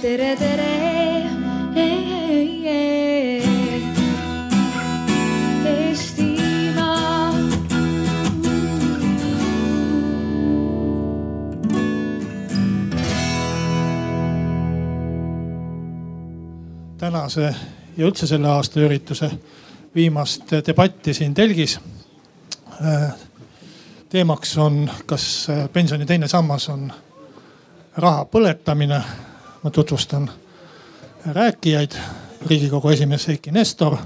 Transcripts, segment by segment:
tere, tere. Eestimaa. tänase ja üldse selle aasta ürituse viimast debatti siin telgis. teemaks on, kas pensioni teine sammas on raha põletamine. Ma tutvustan rääkijaid. riigikogu esimees Eiki Nestor,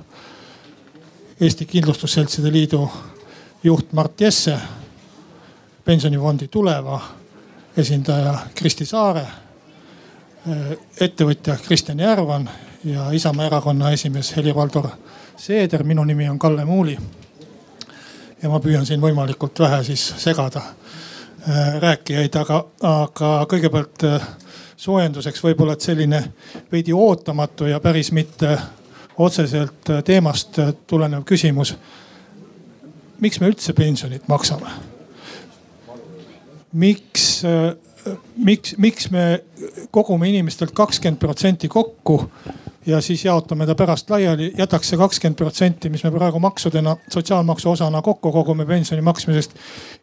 Eesti Kindlustusseltside Liidu juht Mart Jesse, pensionifondi Tuleva esindaja Kristi Saare, ettevõtja Kristjan Järvan ja Isamaa erakonna esimees Helir-Valdor Seeder. minu nimi on Kalle Muuli. ja ma püüan siin võimalikult vähe siis segada äh, rääkijaid, aga, aga kõigepealt äh, soojenduseks võib-olla, et selline veidi ootamatu ja päris mitte otseselt teemast tulenev küsimus. miks me üldse pensionit maksame? miks, miks, miks me kogume inimestelt kakskümmend protsenti kokku ja siis jaotame ta pärast laiali, jätaks see kakskümmend protsenti, mis me praegu maksudena, sotsiaalmaksu osana kokku kogume pensioni maksmisest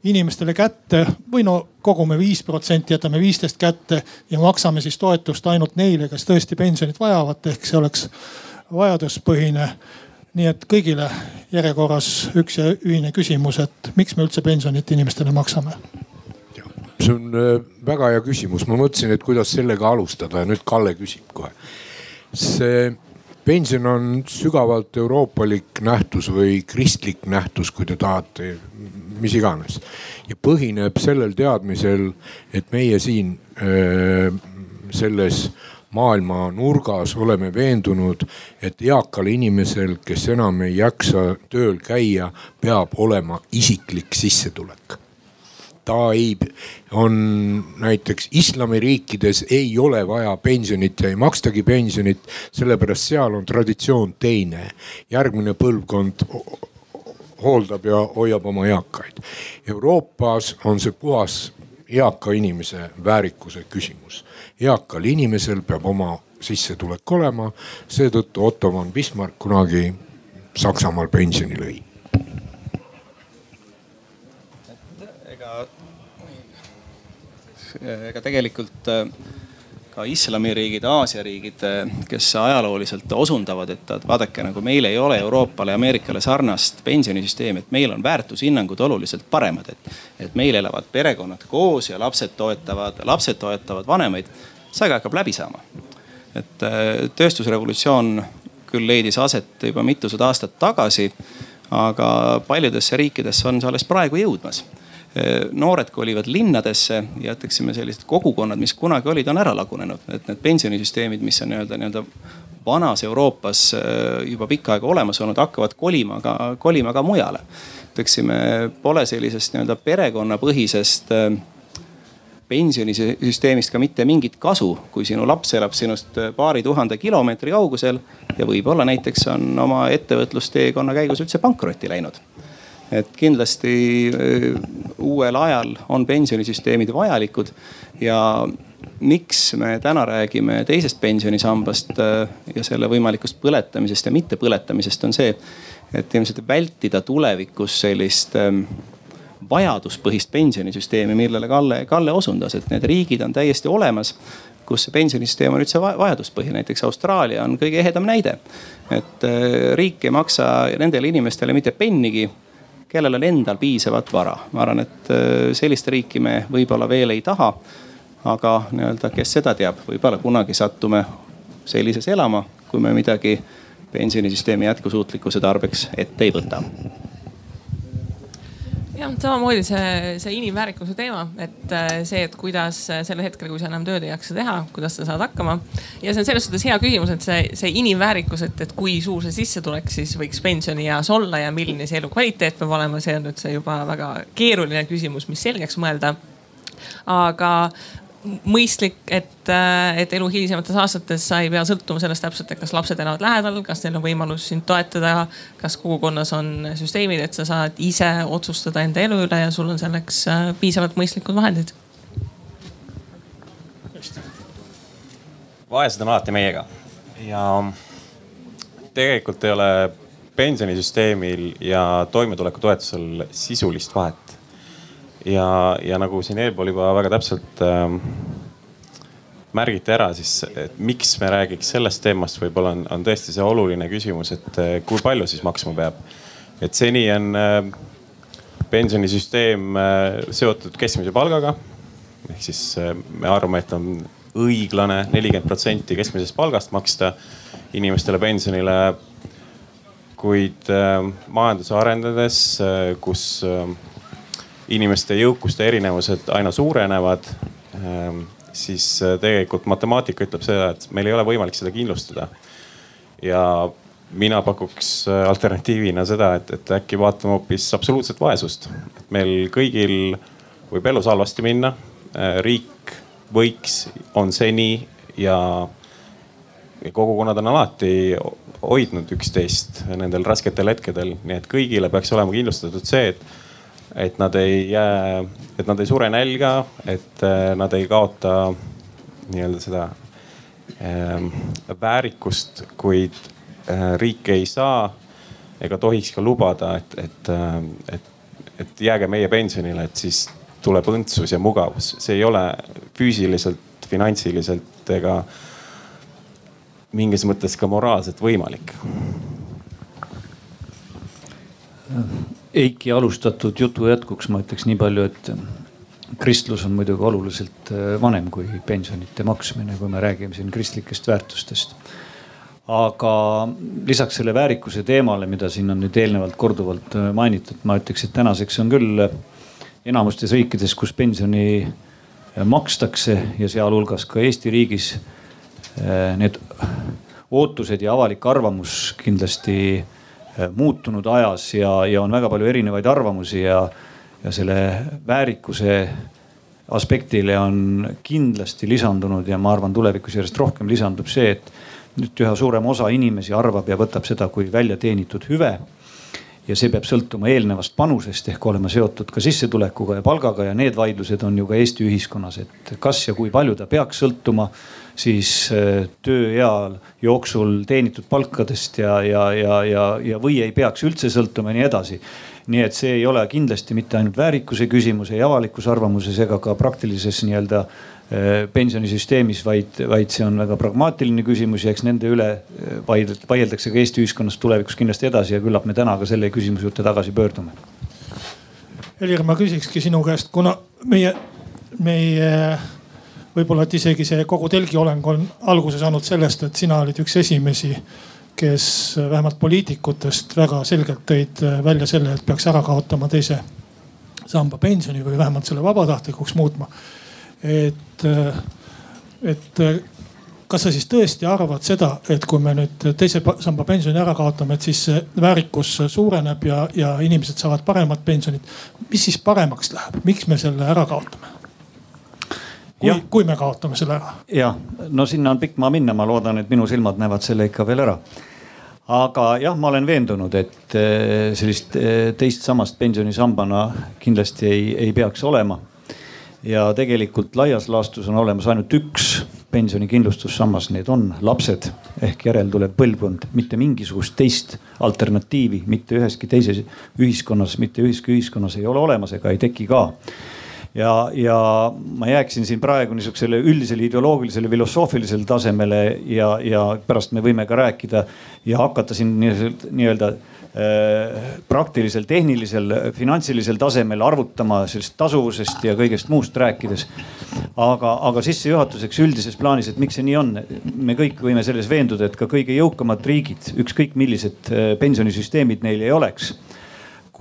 inimestele kätte või no kogume viis protsenti, jätame viisteist kätte ja maksame siis toetust ainult neile, kes tõesti pensionit vajavad, ehk see oleks vajaduspõhine. nii et kõigile järjekorras üks ja ühine küsimus, et miks me üldse pensionit inimestele maksame? see on äh, väga hea küsimus, ma mõtlesin, et kuidas sellega alustada ja nüüd Kalle küsib kohe see pension on sügavalt euroopalik nähtus või kristlik nähtus, kui te tahate, mis iganes. ja põhineb sellel teadmisel, et meie siin öö, selles maailma nurgas oleme veendunud, et eakal inimesel, kes enam ei jaksa tööl käia, peab olema isiklik sissetulek ta ei, on näiteks islamiriikides ei ole vaja pensionit ja ei makstagi pensionit, sellepärast seal on traditsioon teine. järgmine põlvkond hooldab ja hoiab oma eakaid. Euroopas on see puhas eaka inimese väärikuse küsimus. eakal inimesel peab oma sissetulek olema, seetõttu Otto von Bismarck kunagi Saksamaal pensioni lõi ega tegelikult äh, ka islamiriigid, Aasia riigid, äh, kes ajalooliselt osundavad, et vaadake, nagu meil ei ole Euroopale ja Ameerikale sarnast pensionisüsteemi, et meil on väärtushinnangud oluliselt paremad, et. et meil elavad perekonnad koos ja lapsed toetavad, lapsed toetavad vanemaid. see aga hakkab läbi saama. et tööstusrevolutsioon küll leidis aset juba mitusada aastat tagasi, aga paljudesse riikidesse on see alles praegu jõudmas noored kolivad linnadesse ja ütleksime sellised kogukonnad, mis kunagi olid, on ära lagunenud, et need pensionisüsteemid, mis on nii-öelda, nii-öelda vanas Euroopas äh, juba pikka aega olemas olnud, hakkavad kolima ka, kolima ka mujale. ütleksime, pole sellisest nii-öelda perekonnapõhisest äh, pensionisüsteemist ka mitte mingit kasu, kui sinu laps elab sinust paari tuhande kilomeetri kaugusel ja võib-olla näiteks on oma ettevõtlusteekonna käigus üldse pankrotti läinud et kindlasti äh, uuel ajal on pensionisüsteemid vajalikud ja miks me täna räägime teisest pensionisambast äh, ja selle võimalikust põletamisest ja mittepõletamisest on see, et ilmselt vältida tulevikus sellist ähm, vajaduspõhist pensionisüsteemi, millele Kalle, Kalle osundas, et need riigid on täiesti olemas kus see pensionisüsteem on üldse vajaduspõhine, näiteks Austraalia on kõige ehedam näide. et riik ei maksa nendele inimestele mitte pennigi kellel on endal piisavat vara. ma arvan, et äh, sellist riiki me võib-olla veel ei taha. aga nii-öelda, kes seda teab, võib-olla kunagi sattume sellises elama, kui me midagi pensionisüsteemi jätkusuutlikkuse tarbeks ette ei võta jah, samamoodi see, see inimväärikuse teema, et äh, see, et kuidas sellel hetkel, kui sa enam tööd ei jaksa teha, kuidas sa saad hakkama. ja see on selles suhtes hea küsimus, et see, see inimväärikus, et, et kui suur see sissetulek siis võiks pensionieas olla ja milline see elukvaliteet peab olema, see on nüüd see juba väga keeruline küsimus, mis selgeks mõelda aga mõistlik, et, äh, et elu hilisemates aastates sa ei pea sõltuma sellest täpselt, et kas lapsed elavad lähedal, kas neil on võimalus sind toetada. kas kogukonnas on süsteemid, et sa saad ise otsustada enda elu üle ja sul on selleks äh, piisavalt mõistlikud vahendid vaesed on alati meiega ja tegelikult ei ole pensionisüsteemil ja toimetulekutoetusel sisulist vahet. Ja, ja nagu siin eelpool juba väga täpselt äh, märgiti ära, siis miks me räägiks sellest teemast, võib-olla on, on tõesti see oluline küsimus, et äh, kui palju siis maksma peab. et seni on äh, pensionisüsteem äh, seotud keskmise palgaga. ehk siis äh, me arvame, et on õiglane nelikümmend protsenti keskmisest palgast maksta inimestele pensionile. kuid äh, majanduse arendades, kus inimeste jõukuste erinevused aina suurenevad, siis tegelikult matemaatika ütleb seda, et meil ei ole võimalik seda kindlustada. ja mina pakuks äh, alternatiivina seda, et, et äkki vaatame hoopis absoluutset vaesust. meil kõigil võib elus halvasti minna. Äh, riik võiks, on seni ja, ja kogukonnad on alati hoidnud üksteist nendel rasketel hetkedel, nii et kõigile peaks olema kindlustatud see, et, et nad ei jää, et nad ei sure nälga, et äh, nad ei kaota nii-öelda seda ähm, väärikust, kuid Äh, riik ei saa ega tohiks ka lubada, et, et, äh, et, et jääge meie pensionile, et siis tuleb õndsus ja mugavus. see ei ole füüsiliselt, finantsiliselt ega mingis mõttes ka moraalselt võimalik. Eiki alustatud jutu jätkuks ma ütleks nii palju, et kristlus on muidugi oluliselt äh, vanem kui pensionite maksmine, kui me räägime siin kristlikest väärtustest. Aga lisaks selle väärikuse teemale, mida siin on nüüd eelnevalt korduvalt äh, mainitud, ma ütleks, et tänaseks on küll enamustes riikides, kus pensioni äh, makstakse ja sealhulgas ka Eesti riigis need ootused ja avalik arvamus kindlasti muutunud ajas ja, ja on väga palju erinevaid arvamusi ja, ja selle väärikuse aspektile on kindlasti lisandunud ja ma arvan, tulevikus järjest rohkem lisandub see, et nüüd üha suurem osa inimesi arvab ja võtab seda kui välja teenitud hüve. ja see peab sõltuma eelnevast panusest ehk olema seotud ka sissetulekuga ja palgaga ja need vaidlused on ju ka Eesti ühiskonnas, et kas ja kui palju ta peaks sõltuma siis äh, tööea jooksul teenitud palkadest ja, ja, ja, ja, ja või ei peaks üldse sõltuma ja nii edasi nii et see ei ole kindlasti mitte ainult väärikuse küsimus ei avalikus arvamuses ega ka praktilises nii-öelda Äh, pensionisüsteemis, vaid, vaid see on väga pragmaatiline küsimus ja eks nende üle äh, vaieldakse ka Eesti ühiskonnas tulevikus kindlasti edasi ja küllap me täna ka selle küsimuse juurde tagasi pöördume. Helir, ma küsikski sinu käest, kuna meie, meie võib-olla, et isegi see kogu telgi oleng on alguse saanud sellest, et sina olid üks esimesi, kes vähemalt poliitikutest väga selgelt tõid välja selle, et peaks ära kaotama teise samba pensioni või vähemalt selle vabatahtlikuks muutma et, et kas sa siis tõesti arvad seda, et kui me nüüd teise samba pensioni ära kaotame, et siis väärikus suureneb ja, ja inimesed saavad paremat pensionit. mis siis paremaks läheb, miks me selle ära kaotame? Kui, kui me kaotame selle ära? jah, no sinna on pikk maa minna, ma loodan, et minu silmad näevad selle ikka veel ära. Aga jah, ma olen veendunud, et eh, sellist eh, teist sammast pensionisambana kindlasti ei, ei peaks olema. Ja tegelikult laias laastus on olemas ainult üks pensionikindlustussammas, need on lapsed. Ehk järeltulev põlvkond, mitte mingisugust teist alternatiivi mitte üheski teises ühiskonnas, mitte üheski ühiskonnas ei ole olemas ega ei teki ka ja, ja ma jääksin siin praegu niisugusele üldisele ideoloogilisele filosoofilisele tasemele ja, ja pärast me võime ka rääkida ja hakata siin nii-öelda nii Äh, praktilisel, tehnilisel, finantsilisel tasemel arvutama sellest tasuvusest ja kõigest muust rääkides. aga, aga sissejuhatuseks üldises plaanis, et miks see nii on, me kõik võime selles veenduda, et ka kõige jõukamad riigid, ükskõik millised äh, pensionisüsteemid neil ei oleks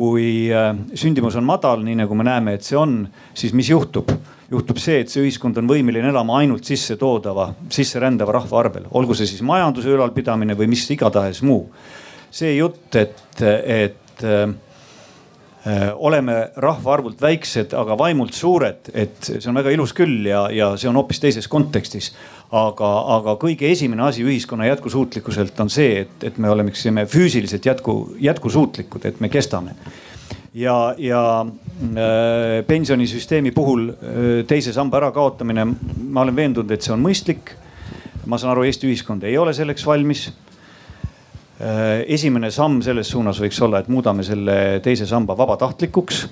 kui äh, sündimus on madal, nii nagu me näeme, et see on, siis mis juhtub? juhtub see, et see ühiskond on võimeline elama ainult sissetoodava, sisserändava rahva arvel, olgu see siis majanduse ülalpidamine või mis igatahes muu see jutt, et, et äh, oleme rahvaarvult väiksed, aga vaimult suured, et see on väga ilus küll ja, ja see on hoopis teises kontekstis. aga, aga kõige esimene asi ühiskonna jätkusuutlikkuselt on see, et, et me oleksime füüsiliselt jätku, jätkusuutlikud, et me kestame. Ja, ja äh, pensionisüsteemi puhul äh, teise samba ärakaotamine, ma olen veendunud, et see on mõistlik. Ma saan aru, Eesti ühiskond ei ole selleks valmis. Äh, esimene samm selles suunas võiks olla, et muudame selle teise samba vabatahtlikuks.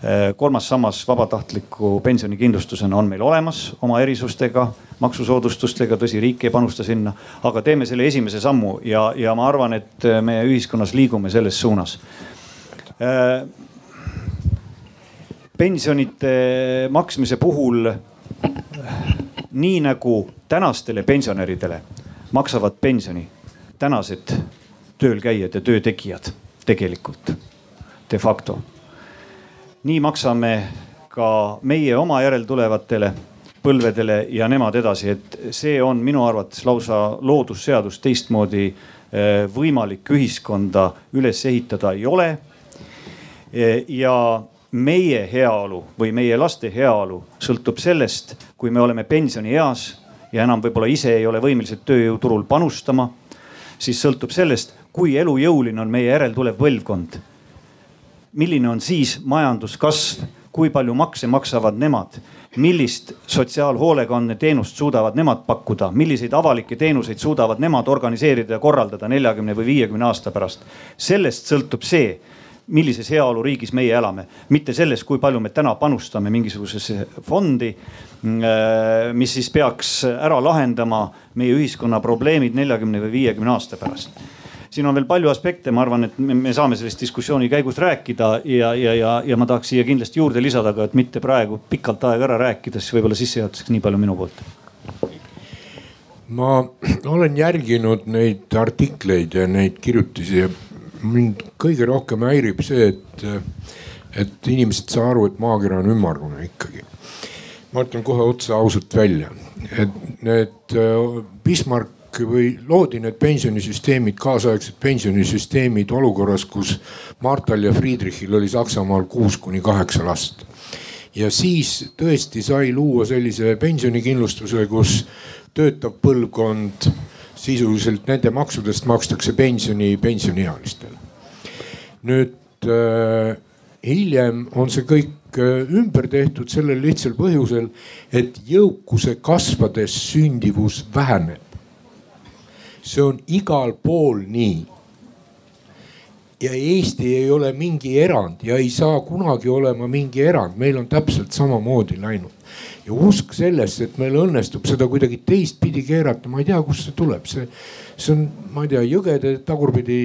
Äh, kolmas sammas vabatahtliku pensionikindlustusena on meil olemas oma erisustega, maksusoodustustega, tõsi, riik ei panusta sinna, aga teeme selle esimese sammu ja, ja ma arvan, et me ühiskonnas liigume selles suunas. Äh, pensionite maksmise puhul, nii nagu tänastele pensionäridele maksavad pensioni tänased töölkäijad ja töötegijad tegelikult de facto. nii maksame ka meie oma järeltulevatele põlvedele ja nemad edasi, et see on minu arvates lausa loodusseadus, teistmoodi eh, võimalik ühiskonda üles ehitada ei ole. Eh, ja meie heaolu või meie laste heaolu sõltub sellest, kui me oleme pensionieas ja enam võib-olla ise ei ole võimelised tööjõuturul panustama siis sõltub sellest, kui elujõuline on meie järeltulev põlvkond. milline on siis majanduskasv, kui palju makse maksavad nemad, millist sotsiaalhoolekandeteenust suudavad nemad pakkuda, milliseid avalikke teenuseid suudavad nemad organiseerida ja korraldada neljakümne või viiekümne aasta pärast. sellest sõltub see millises heaoluriigis meie elame, mitte selles, kui palju me täna panustame mingisugusesse fondi, mm, äh, mis siis peaks ära lahendama meie ühiskonna probleemid neljakümne või viiekümne aasta pärast siin on veel palju aspekte, ma arvan, et me, me saame sellest diskussiooni käigus rääkida ja, ja, ja, ja ma tahaks siia kindlasti juurde lisada ka, et mitte praegu pikalt aega ära rääkida, siis võib-olla sissejuhatuseks nii palju minu poolt. ma olen järginud neid artikleid ja neid kirjutisi mind kõige rohkem häirib see, et, et inimesed ei saa aru, et maakera on ümmargune ikkagi. ma ütlen kohe otse ausalt välja, et need äh, Bismarck või loodi need pensionisüsteemid, kaasaegsed pensionisüsteemid olukorras, kus Martal ja Friedrichil oli Saksamaal kuus kuni kaheksa last. ja siis tõesti sai luua sellise pensionikindlustuse, kus töötav põlvkond sisuliselt nende maksudest makstakse pensioni pensioniealistele. nüüd äh, hiljem on see kõik äh, ümber tehtud sellel lihtsal põhjusel, et jõukuse kasvades sündivus väheneb. see on igal pool nii. ja Eesti ei ole mingi erand ja ei saa kunagi olema mingi erand, meil on täpselt samamoodi läinud ja usk sellesse, et meil õnnestub seda kuidagi teistpidi keerata, ma ei tea, kust see tuleb, see, see on, ma ei tea, jõgede tagurpidi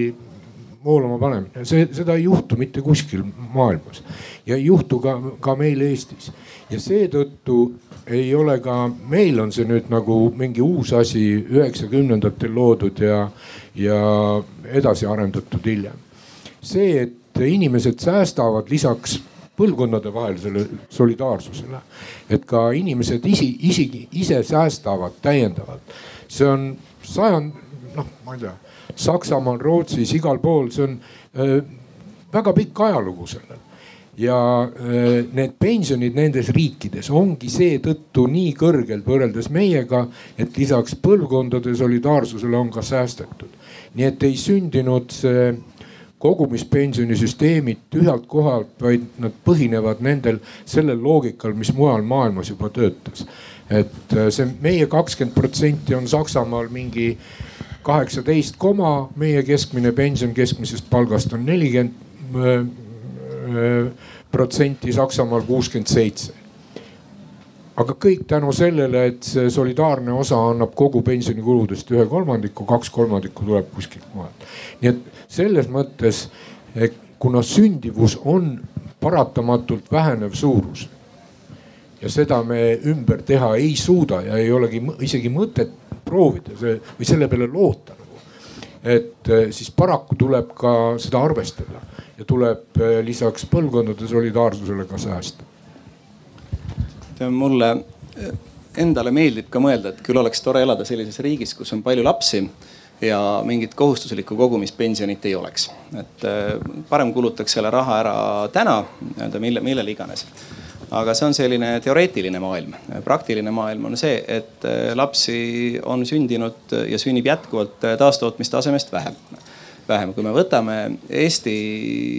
voolama panemine, see, seda ei juhtu mitte kuskil maailmas ja ei juhtu ka, ka meil Eestis. ja seetõttu ei ole ka meil on see nüüd nagu mingi uus asi üheksakümnendatel loodud ja, ja edasi arendatud hiljem. see, et inimesed säästavad lisaks põlvkondadevahelisele solidaarsusele. et ka inimesed isi, isegi ise säästavad täiendavalt. see on sajand, noh, ma ei tea, Saksamaal, Rootsis, igal pool, see on äh, väga pikk ajalugu sellel ja need pensionid nendes riikides ongi seetõttu nii kõrgel võrreldes meiega, et lisaks põlvkondade solidaarsusele on ka säästetud. nii et ei sündinud see kogumispensionisüsteemid tühjalt kohalt, vaid nad põhinevad nendel, sellel loogikal, mis mujal maailmas juba töötas. et äh, see meie kakskümmend protsenti on Saksamaal mingi kaheksateist koma, meie keskmine pension keskmisest palgast on nelikümmend äh, äh, protsenti, Saksamaal kuuskümmend seitse aga kõik tänu sellele, et see solidaarne osa annab kogu pensionikuludest ühe kolmandiku, kaks kolmandikku tuleb kuskilt mujalt. nii et selles mõttes, kuna sündivus on paratamatult vähenev suurus ja seda me ümber teha ei suuda ja ei olegi isegi mõtet proovida see või selle peale loota nagu. et eh, siis paraku tuleb ka seda arvestada ja tuleb eh, lisaks põlvkondade solidaarsusele ka säästa. Mulle eh, endale meeldib ka mõelda, et küll oleks tore elada sellises riigis, kus on palju lapsi ja mingit kohustuslikku kogumispensionit ei oleks. et äh, parem kulutaks selle raha ära täna nii-öelda mille, millele iganes. aga see on selline teoreetiline maailm. praktiline maailm on see, et äh, lapsi on sündinud ja sünnib jätkuvalt taastootmistasemest vähem. vähem, kui me võtame Eesti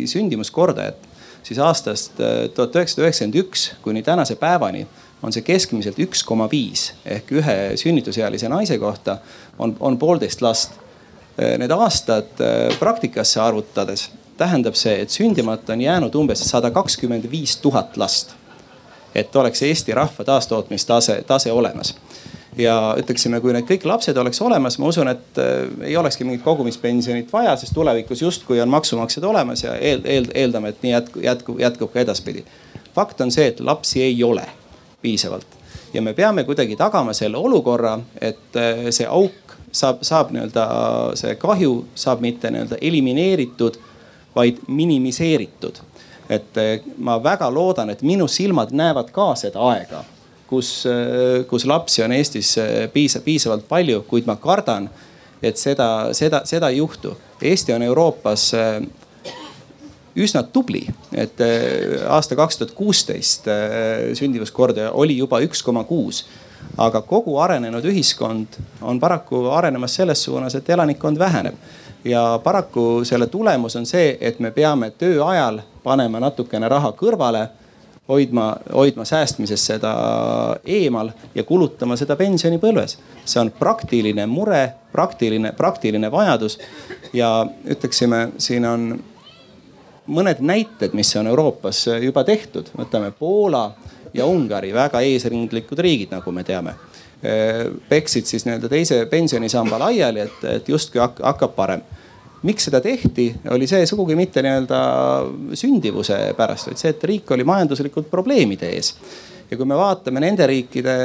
sündimuskordajat, siis aastast tuhat üheksasada üheksakümmend üks kuni tänase päevani on see keskmiselt üks koma viis ehk ühe sünnitusealise naise kohta on, on poolteist last. Need aastad praktikasse arvutades tähendab see, et sündimata on jäänud umbes sada kakskümmend viis tuhat last. et oleks Eesti rahva taastootmistase, tase olemas ja ütleksime, kui need kõik lapsed oleks olemas, ma usun, et äh, ei olekski mingit kogumispensionit vaja, sest tulevikus justkui on maksumaksjad olemas ja eel, eel, eeldame, et nii jätkub, jätkub, jätkub ka edaspidi. fakt on see, et lapsi ei ole piisavalt ja me peame kuidagi tagama selle olukorra, et äh, see auk saab, saab nii-öelda, see kahju saab mitte nii-öelda elimineeritud, vaid minimiseeritud. et äh, ma väga loodan, et minu silmad näevad ka seda aega kus, kus lapsi on Eestis piisav, piisavalt palju, kuid ma kardan, et seda, seda, seda ei juhtu. Eesti on Euroopas äh, üsna tubli, et äh, aasta kaks tuhat kuusteist äh, sündimuskordaja oli juba üks koma kuus aga kogu arenenud ühiskond on paraku arenemas selles suunas, et elanikkond väheneb. ja paraku selle tulemus on see, et me peame töö ajal panema natukene raha kõrvale hoidma, hoidma säästmisest seda eemal ja kulutama seda pensionipõlves. see on praktiline mure, praktiline, praktiline vajadus ja ütleksime, siin on mõned näited, mis on Euroopas juba tehtud, võtame Poola ja Ungari, väga eesrindlikud riigid, nagu me teame. peksid siis nii-öelda teise pensionisamba laiali, et, et justkui hakkab parem miks seda tehti, oli see sugugi mitte nii-öelda sündivuse pärast, vaid see, et riik oli majanduslikult probleemide ees. ja kui me vaatame nende riikide,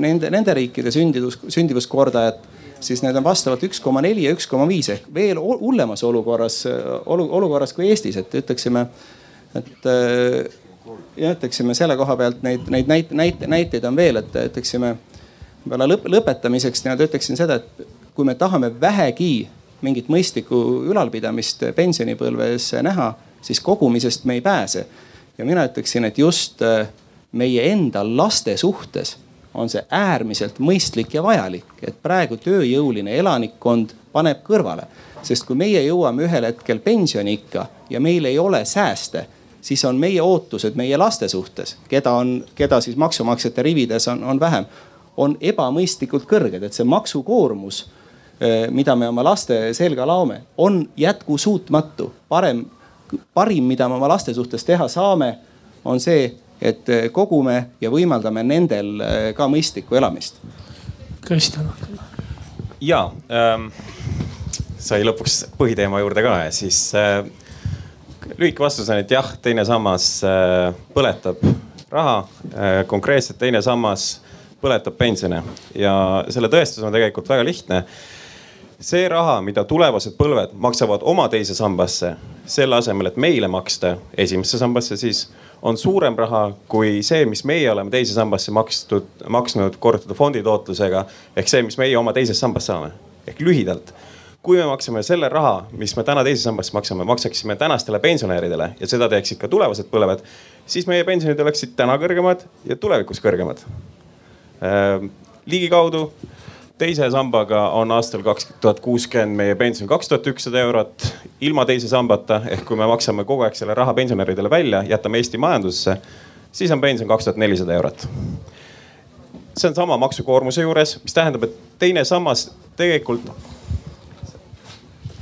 nende, nende riikide sündivus, sündivuskordajat, siis need on vastavalt üks koma neli ja üks koma viis ehk veel hullemas olukorras olu,, olukorras kui Eestis, et ütleksime, et ja ütleksime selle koha pealt neid, neid näite, näite, näiteid on veel, et ütleksime võib-olla lõp, lõpetamiseks nii-öelda ütleksin seda, et kui me tahame vähegi mingit mõistlikku ülalpidamist pensionipõlves näha, siis kogumisest me ei pääse. ja mina ütleksin, et just äh, meie enda laste suhtes on see äärmiselt mõistlik ja vajalik, et praegu tööjõuline elanikkond paneb kõrvale. sest kui meie jõuame ühel hetkel pensioniikka ja meil ei ole sääste, siis on meie ootused meie laste suhtes, keda on, keda siis maksumaksjate rivides on, on vähem, on ebamõistlikult kõrged, et see maksukoormus mida me oma laste selga laome, on jätkusuutmatu. parem, parim, mida me oma laste suhtes teha saame, on see, et äh, kogume ja võimaldame nendel äh, ka mõistlikku elamist. Kristjan. ja ähm, sai lõpuks põhiteema juurde ka ja siis äh, lühike vastus on, et jah, teine sammas äh, põletab raha äh,, konkreetselt teine sammas põletab pensione ja selle tõestus on tegelikult väga lihtne see raha, mida tulevased põlved maksavad oma teise sambasse, selle asemel, et meile maksta esimesse sambasse, siis on suurem raha kui see, mis meie oleme teise sambasse makstud, maksnud korrutatud fondi tootlusega. ehk see, mis meie oma teisest sambast saame. ehk lühidalt, kui me maksame selle raha, mis me täna teise sambasse maksame, maksaksime tänastele pensionäridele ja seda teeksid ka tulevased põlved, siis meie pensionid oleksid täna kõrgemad ja tulevikus kõrgemad. Ehm, ligikaudu teise sambaga on aastal kaks tuhat kuuskümmend meie pension kaks tuhat ükssada eurot. ilma teise sambata ehk kui me maksame kogu aeg selle raha pensionäridele välja, jätame Eesti majandusse, siis on pension kaks tuhat nelisada eurot. see on sama maksukoormuse juures, mis tähendab, et teine sammas tegelikult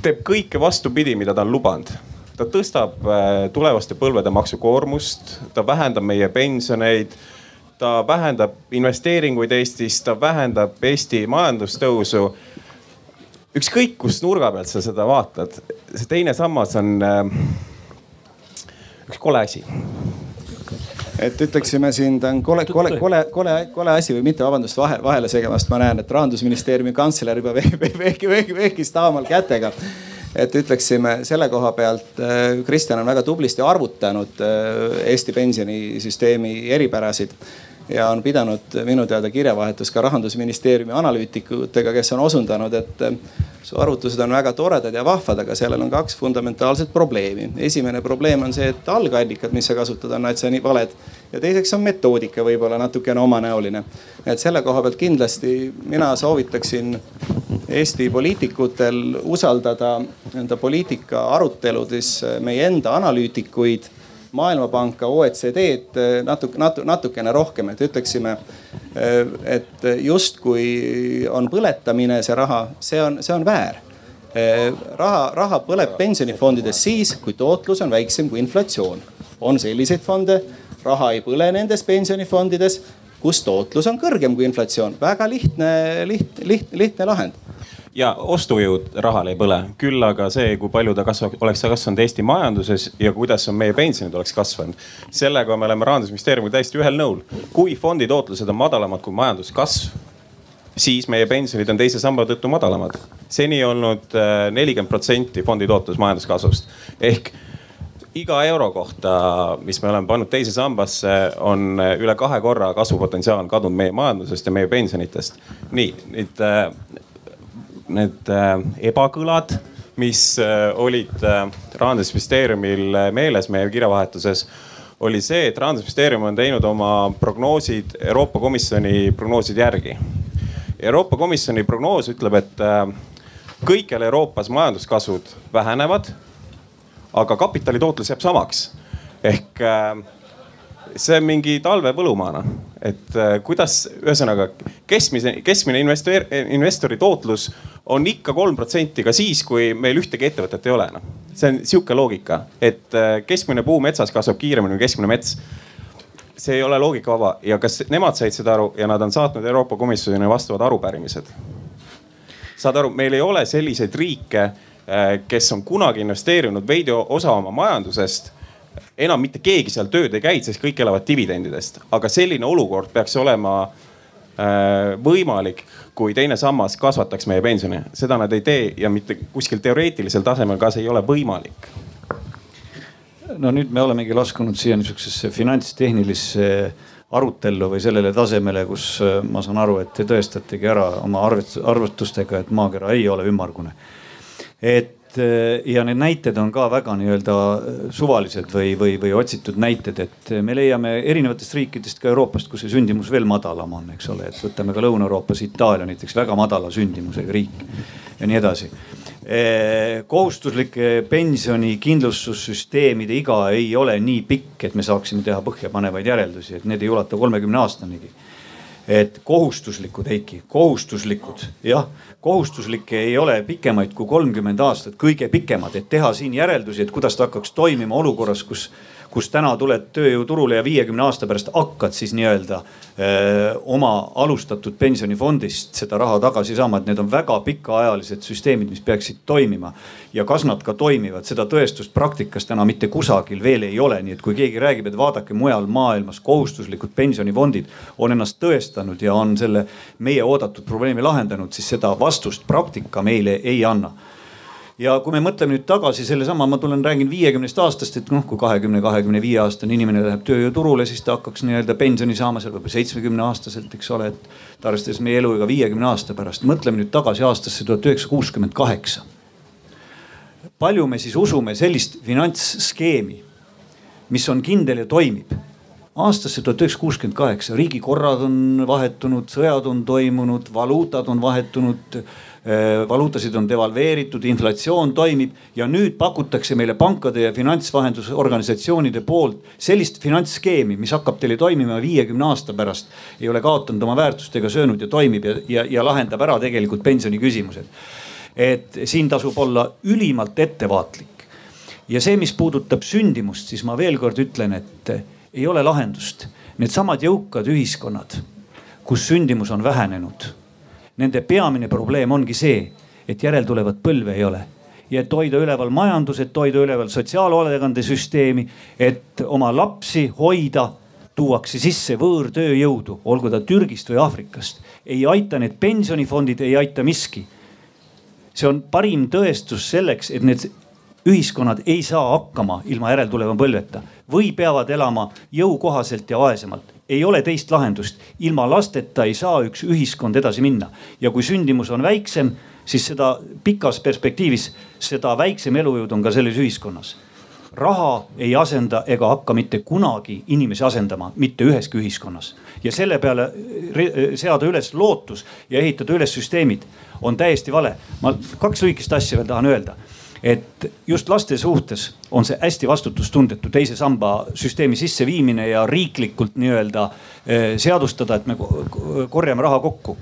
teeb kõike vastupidi, mida ta on lubanud ta tõstab äh, tulevaste põlvede maksukoormust, ta vähendab meie pensioneid ta vähendab investeeringuid Eestis, ta vähendab Eesti majandustõusu. ükskõik kust nurga pealt sa seda vaatad, see teine sammas on äh, üks kole asi et ütleksime siin, ta on kole, kole, kole, kole, kole asi või mitte, vabandust vahe, vahele segamast, ma näen, et rahandusministeeriumi kantsler juba vehkis taamal kätega. et ütleksime selle koha pealt, äh, Kristjan on väga tublisti arvutanud äh, Eesti pensionisüsteemi eripärasid ja on pidanud minu teada kirjavahetus ka rahandusministeeriumi analüütikutega, kes on osundanud, et eh, su arvutused on väga toredad ja vahvad, aga sellel on kaks fundamentaalset probleemi. esimene probleem on see, et algallikad, mis sa kasutad, on täitsa nii valed. ja teiseks on metoodika võib-olla natukene omanäoline. et selle koha pealt kindlasti mina soovitaksin Eesti poliitikutel usaldada enda poliitika aruteludes meie enda analüütikuid Maailmapanka, OECD-d natuke, natuke, natukene rohkem, et ütleksime, et justkui on põletamine see raha, see on, see on väär raha, raha põleb pensionifondides siis, kui tootlus on väiksem kui inflatsioon. on selliseid fonde, raha ei põle nendes pensionifondides, kus tootlus on kõrgem kui inflatsioon. väga lihtne, liht, liht, lihtne lahend ja ostujõud rahal ei põle, küll aga see, kui palju ta kasvab, oleks kasvanud Eesti majanduses ja kuidas on meie pensionid oleks kasvanud. sellega me oleme rahandusministeeriumiga täiesti ühel nõul. kui fondi tootlused on madalamad kui majanduskasv, siis meie pensionid on teise samba tõttu madalamad. seni olnud äh, nelikümmend protsenti fondi tootlus majanduskasvust ehk iga euro kohta, mis me oleme pannud teise sambasse, on äh, üle kahe korra kasvupotentsiaal kadunud meie majandusest ja meie pensionitest. nii, nüüd äh, need äh, ebakõlad, mis äh, olid äh, rahandusministeeriumil meeles meie kirjavahetuses, oli see, et rahandusministeerium on teinud oma prognoosid Euroopa Komisjoni prognooside järgi. Euroopa Komisjoni prognoos ütleb, et kõikjal Euroopas majanduskasvud vähenevad, aga kapitali tootlus jääb samaks ehk see on mingi talve põllumaana, et kuidas, ühesõnaga keskmise, keskmine investor, investori tootlus on ikka kolm protsenti ka siis, kui meil ühtegi ettevõtet ei ole noh. see on sihuke loogika, et äh, keskmine puu metsas kasvab kiiremini kui keskmine mets. see ei ole loogikavaba ja kas nemad said seda aru ja nad on saatnud Euroopa Komisjonile vastavad arupärimised. saad aru, meil ei ole selliseid riike, äh, kes on kunagi investeerinud veidi osa oma majandusest enam mitte keegi seal tööd ei käi, sest kõik elavad dividendidest, aga selline olukord peaks olema äh, võimalik kui teine sammas kasvataks meie pensioni. seda nad ei tee ja mitte kuskil teoreetilisel tasemel ka see ei ole võimalik. no nüüd me olemegi laskunud siia niisugusesse finantstehnilisse arutellu või sellele tasemele, kus äh, ma saan aru, et te tõestategi ära oma arvutustega, et maakera ei ole ümmargune. et Eh, ja need näited on ka väga nii-öelda eh, suvalised või, või, või otsitud näited, et eh, me leiame erinevatest riikidest ka Euroopast, kus see sündimus veel madalam on, eks ole, et võtame ka Lõuna-Euroopas Itaalia näiteks väga madala sündimusega riik ja nii edasi. kohustuslike pensionikindlustussüsteemide iga ei ole nii pikk, et me saaksime teha põhjapanevaid järeldusi, et need ei ulata kolmekümne aastanigi et kohustuslikud, Heiki, kohustuslikud, jah, kohustuslikke ei ole pikemaid kui kolmkümmend aastat, kõige pikemad, et teha siin järeldusi, et kuidas ta hakkaks toimima olukorras, kus kus täna tuled tööjõuturule ja viiekümne aasta pärast hakkad siis nii-öelda oma alustatud pensionifondist seda raha tagasi saama, et need on väga pikaajalised süsteemid, mis peaksid toimima. ja kas nad ka toimivad, seda tõestust praktikas täna mitte kusagil veel ei ole, nii et kui keegi räägib, et vaadake mujal maailmas kohustuslikud pensionifondid on ennast tõestanud ja on selle meie oodatud probleemi lahendanud, siis seda vastust praktika meile ei anna ja kui me mõtleme nüüd tagasi sellesama, ma tulen, räägin viiekümnest aastast, et noh, kui kahekümne, kahekümne viie aastane inimene läheb tööjõuturule, siis ta hakkaks nii-öelda pensioni saama seal võib-olla seitsmekümne aastaselt, eks ole, et. ta arvestades meie eluiga viiekümne aasta pärast, mõtleme nüüd tagasi aastasse tuhat üheksasada kuuskümmend kaheksa. palju me siis usume sellist finantsskeemi, mis on kindel ja toimib aastasse tuhat üheksasada kuuskümmend kaheksa riigikorrad on vahetunud, sõjad on toimunud, valuutad on vahetunud valuutasid on devalveeritud, inflatsioon toimib ja nüüd pakutakse meile pankade ja finantsvahendusorganisatsioonide poolt sellist finantsskeemi, mis hakkab teile toimima viiekümne aasta pärast. ei ole kaotanud oma väärtust ega söönud ja toimib ja, ja, ja lahendab ära tegelikult pensioniküsimused. et siin tasub olla ülimalt ettevaatlik. ja see, mis puudutab sündimust, siis ma veel kord ütlen, et ei ole lahendust. Needsamad jõukad ühiskonnad, kus sündimus on vähenenud Nende peamine probleem ongi see, et järeltulevat põlve ei ole ja et hoida üleval majandus, et hoida üleval sotsiaalhoolekandesüsteemi, et oma lapsi hoida, tuuakse sisse võõrtööjõudu, olgu ta Türgist või Aafrikast. ei aita need pensionifondid, ei aita miski. see on parim tõestus selleks, et need ühiskonnad ei saa hakkama ilma järeltuleva põlveta või peavad elama jõukohaselt ja vaesemalt ei ole teist lahendust. ilma lasteta ei saa üks ühiskond edasi minna ja kui sündimus on väiksem, siis seda pikas perspektiivis, seda väiksem elujõud on ka selles ühiskonnas raha ei asenda ega hakka mitte kunagi inimesi asendama, mitte üheski ühiskonnas. ja selle peale seada üles lootus ja ehitada üles süsteemid on täiesti vale. ma kaks lühikest asja veel tahan öelda et just laste suhtes on see hästi vastutustundetu teise samba süsteemi sisseviimine ja riiklikult nii-öelda eh, seadustada, et me korjame raha kokku.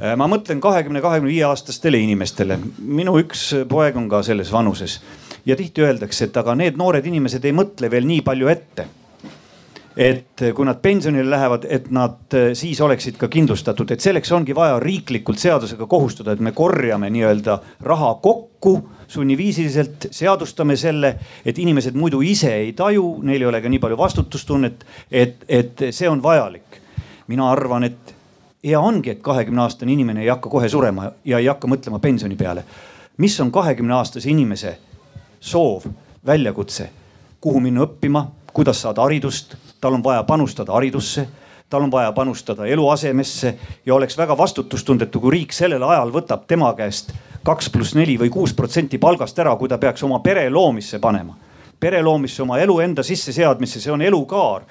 Eh, ma mõtlen kahekümne, kahekümne viie aastastele inimestele, minu üks poeg on ka selles vanuses. Ja tihti öeldakse, et aga need noored inimesed ei mõtle veel nii palju ette et kui nad pensionile lähevad, et nad eh, siis oleksid ka kindlustatud, et selleks ongi vaja riiklikult seadusega kohustada, et me korjame nii-öelda raha kokku sunniviisiliselt, seadustame selle, et inimesed muidu ise ei taju, neil ei ole ka nii palju vastutustunnet, et, et see on vajalik. mina arvan, et hea ongi, et kahekümne aastane inimene ei hakka kohe surema ja ei hakka mõtlema pensioni peale. mis on kahekümne aastase inimese soov, väljakutse, kuhu minna õppima, kuidas saada haridust, tal on vaja panustada haridusse tal on vaja panustada eluasemesse ja oleks väga vastutustundetu, kui riik sellel ajal võtab tema käest kaks pluss neli või kuus protsenti palgast ära, kui ta peaks oma pere loomisse panema. pere loomisse, oma elu enda sisseseadmisse, see on elukaar.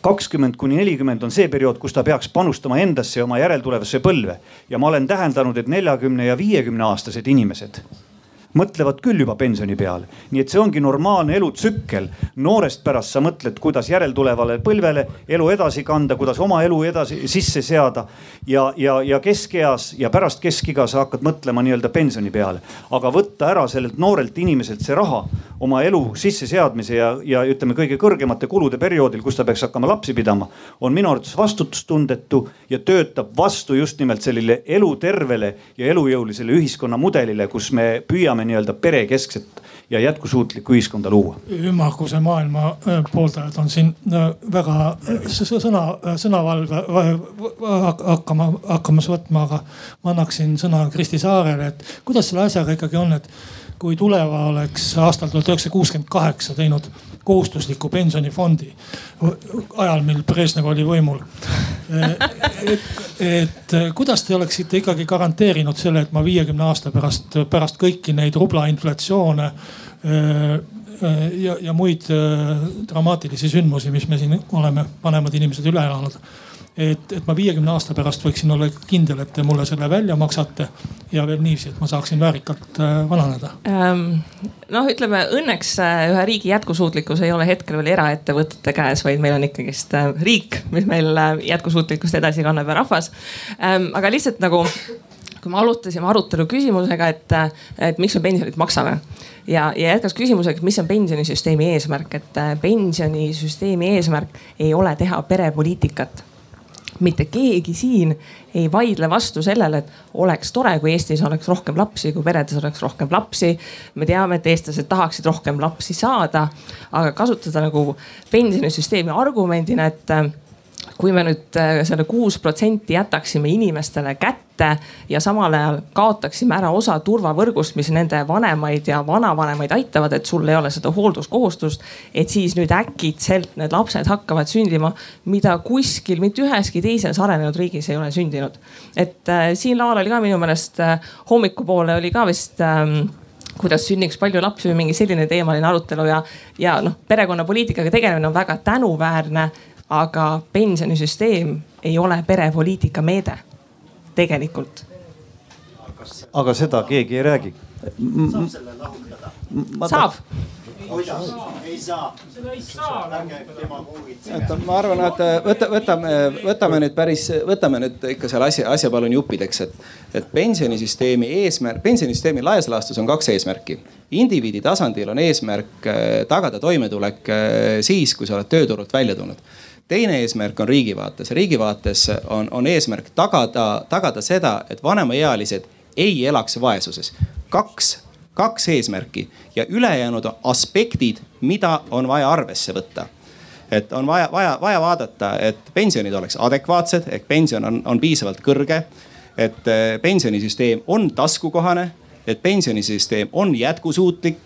kakskümmend kuni nelikümmend on see periood, kus ta peaks panustama endasse ja oma järeltulevasse põlve. ja ma olen täheldanud, et neljakümne ja viiekümne aastased inimesed mõtlevad küll juba pensioni peale. nii et see ongi normaalne elutsükkel. noorest pärast sa mõtled, kuidas järeltulevale põlvele elu edasi kanda, kuidas oma elu edasi sisse seada. ja, ja, ja keskeas ja pärast keskiga sa hakkad mõtlema nii-öelda pensioni peale. aga võtta ära sellelt noorelt inimeselt see raha oma elu sisseseadmise ja, ja ütleme, kõige kõrgemate kulude perioodil, kus ta peaks hakkama lapsi pidama, on minu arvates vastutustundetu ja töötab vastu just nimelt sellele elutervele ja elujõulisele ühiskonnamudelile, kus me püüame nii-öelda perekeskset ja jätkusuutlikku ühiskonda luua. ümmarguse maailma äh, pooldajad on siin äh, väga äh, sõna, sõnavalve hakkama, hakkamas võtma, aga ma annaksin sõna Kristi Saarele, et kuidas selle asjaga ikkagi on, et kui Tuleva oleks aastal tuhat üheksasada kuuskümmend kaheksa teinud kohustusliku pensionifondi ajal, mil Brežnev oli võimul. et, et kuidas te oleksite ikkagi garanteerinud selle, et ma viiekümne aasta pärast, pärast kõiki neid rubla inflatsioone ja, ja muid dramaatilisi sündmusi, mis me siin oleme, vanemad inimesed üle elanud et, et ma viiekümne aasta pärast võiksin olla kindel, et te mulle selle välja maksate ja veel niiviisi, et ma saaksin väärikalt äh, vananeda ähm,. noh, ütleme õnneks äh, ühe riigi jätkusuutlikkus ei ole hetkel veel eraettevõtete käes, vaid meil on ikkagist äh, riik, mis meil jätkusuutlikkust edasi kannab ja rahvas ähm,. aga lihtsalt nagu kui me arutasime arutelu küsimusega, et, et miks me pensionit maksame ja, ja jätkas küsimusega, mis on pensionisüsteemi eesmärk, et pensionisüsteemi eesmärk ei ole teha perepoliitikat mitte keegi siin ei vaidle vastu sellele, et oleks tore, kui Eestis oleks rohkem lapsi, kui peredes oleks rohkem lapsi. me teame, et eestlased tahaksid rohkem lapsi saada, aga kasutada nagu pensionisüsteemi argumendina, et kui me nüüd äh, selle kuus protsenti jätaksime inimestele kätte ja samal ajal kaotaksime ära osa turvavõrgust, mis nende vanemaid ja vanavanemaid aitavad, et sul ei ole seda hoolduskohustust. et siis nüüd äkitselt need lapsed hakkavad sündima, mida kuskil mitte üheski teises arenenud riigis ei ole sündinud. et äh, siin laval oli ka minu meelest äh, hommikupoole oli ka vist ähm, kuidas sünniks palju lapsi või mingi selline teemaline arutelu ja, ja noh, perekonnapoliitikaga tegelemine on väga tänuväärne aga pensionisüsteem ei ole perepoliitika meede tegelikult. aga seda keegi ei räägi. saab selle lahutada. saab ei saa. seda ei saa. et ma arvan, et võta, võtame, võtame nüüd päris, võtame nüüd ikka selle asja, asja palun juppideks, et, et pensionisüsteemi eesmärk, pensionisüsteemi laias laastus on kaks eesmärki. indiviidi tasandil on eesmärk äh, tagada toimetulek äh, siis, kui sa oled tööturult välja tulnud teine eesmärk on riigi vaates. riigi vaates on, on eesmärk tagada, tagada seda, et vanemaealised ei elaks vaesuses. kaks, kaks eesmärki ja ülejäänud aspektid, mida on vaja arvesse võtta et on vaja, vaja, vaja vaadata, et pensionid oleks adekvaatsed ehk pension on, on piisavalt kõrge. et eh, pensionisüsteem on taskukohane, et pensionisüsteem on jätkusuutlik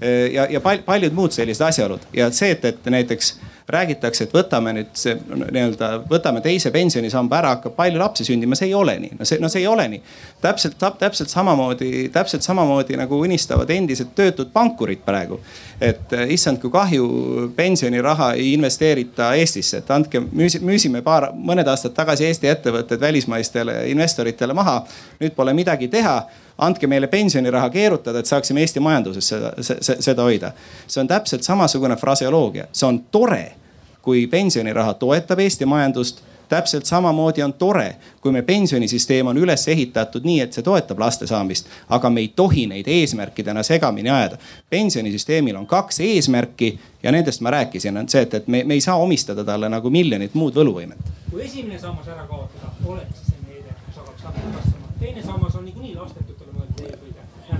eh, ja, ja paljud muud sellised asjaolud ja see, et, et näiteks räägitakse, et võtame nüüd see nii-öelda, võtame teise pensionisamba ära, hakkab palju lapsi sündima, see ei ole nii. no see, no see ei ole nii. täpselt, täpselt samamoodi, täpselt samamoodi nagu unistavad endised töötud pankurid praegu. et eh, issand, kui kahju pensioniraha ei investeerita Eestisse, et andke, müüsime paar, mõned aastad tagasi Eesti ettevõtted välismaistele investoritele maha. nüüd pole midagi teha andke meile pensioniraha keerutada, et saaksime Eesti majanduses seda, seda hoida. see on täpselt samasugune fraseoloogia, see on tore, kui pensioniraha toetab Eesti majandust täpselt samamoodi on tore, kui me pensionisüsteem on üles ehitatud nii, et see toetab laste saamist, aga me ei tohi neid eesmärkidena segamini ajada. pensionisüsteemil on kaks eesmärki ja nendest ma rääkisin, on see, et, et me, me ei saa omistada talle nagu miljonit muud võluvõimet. kui esimene sammas ära kaotada, oleks see meede, kus hakkaks lapsed kasvama. teine sammas on niikuinii eelkõige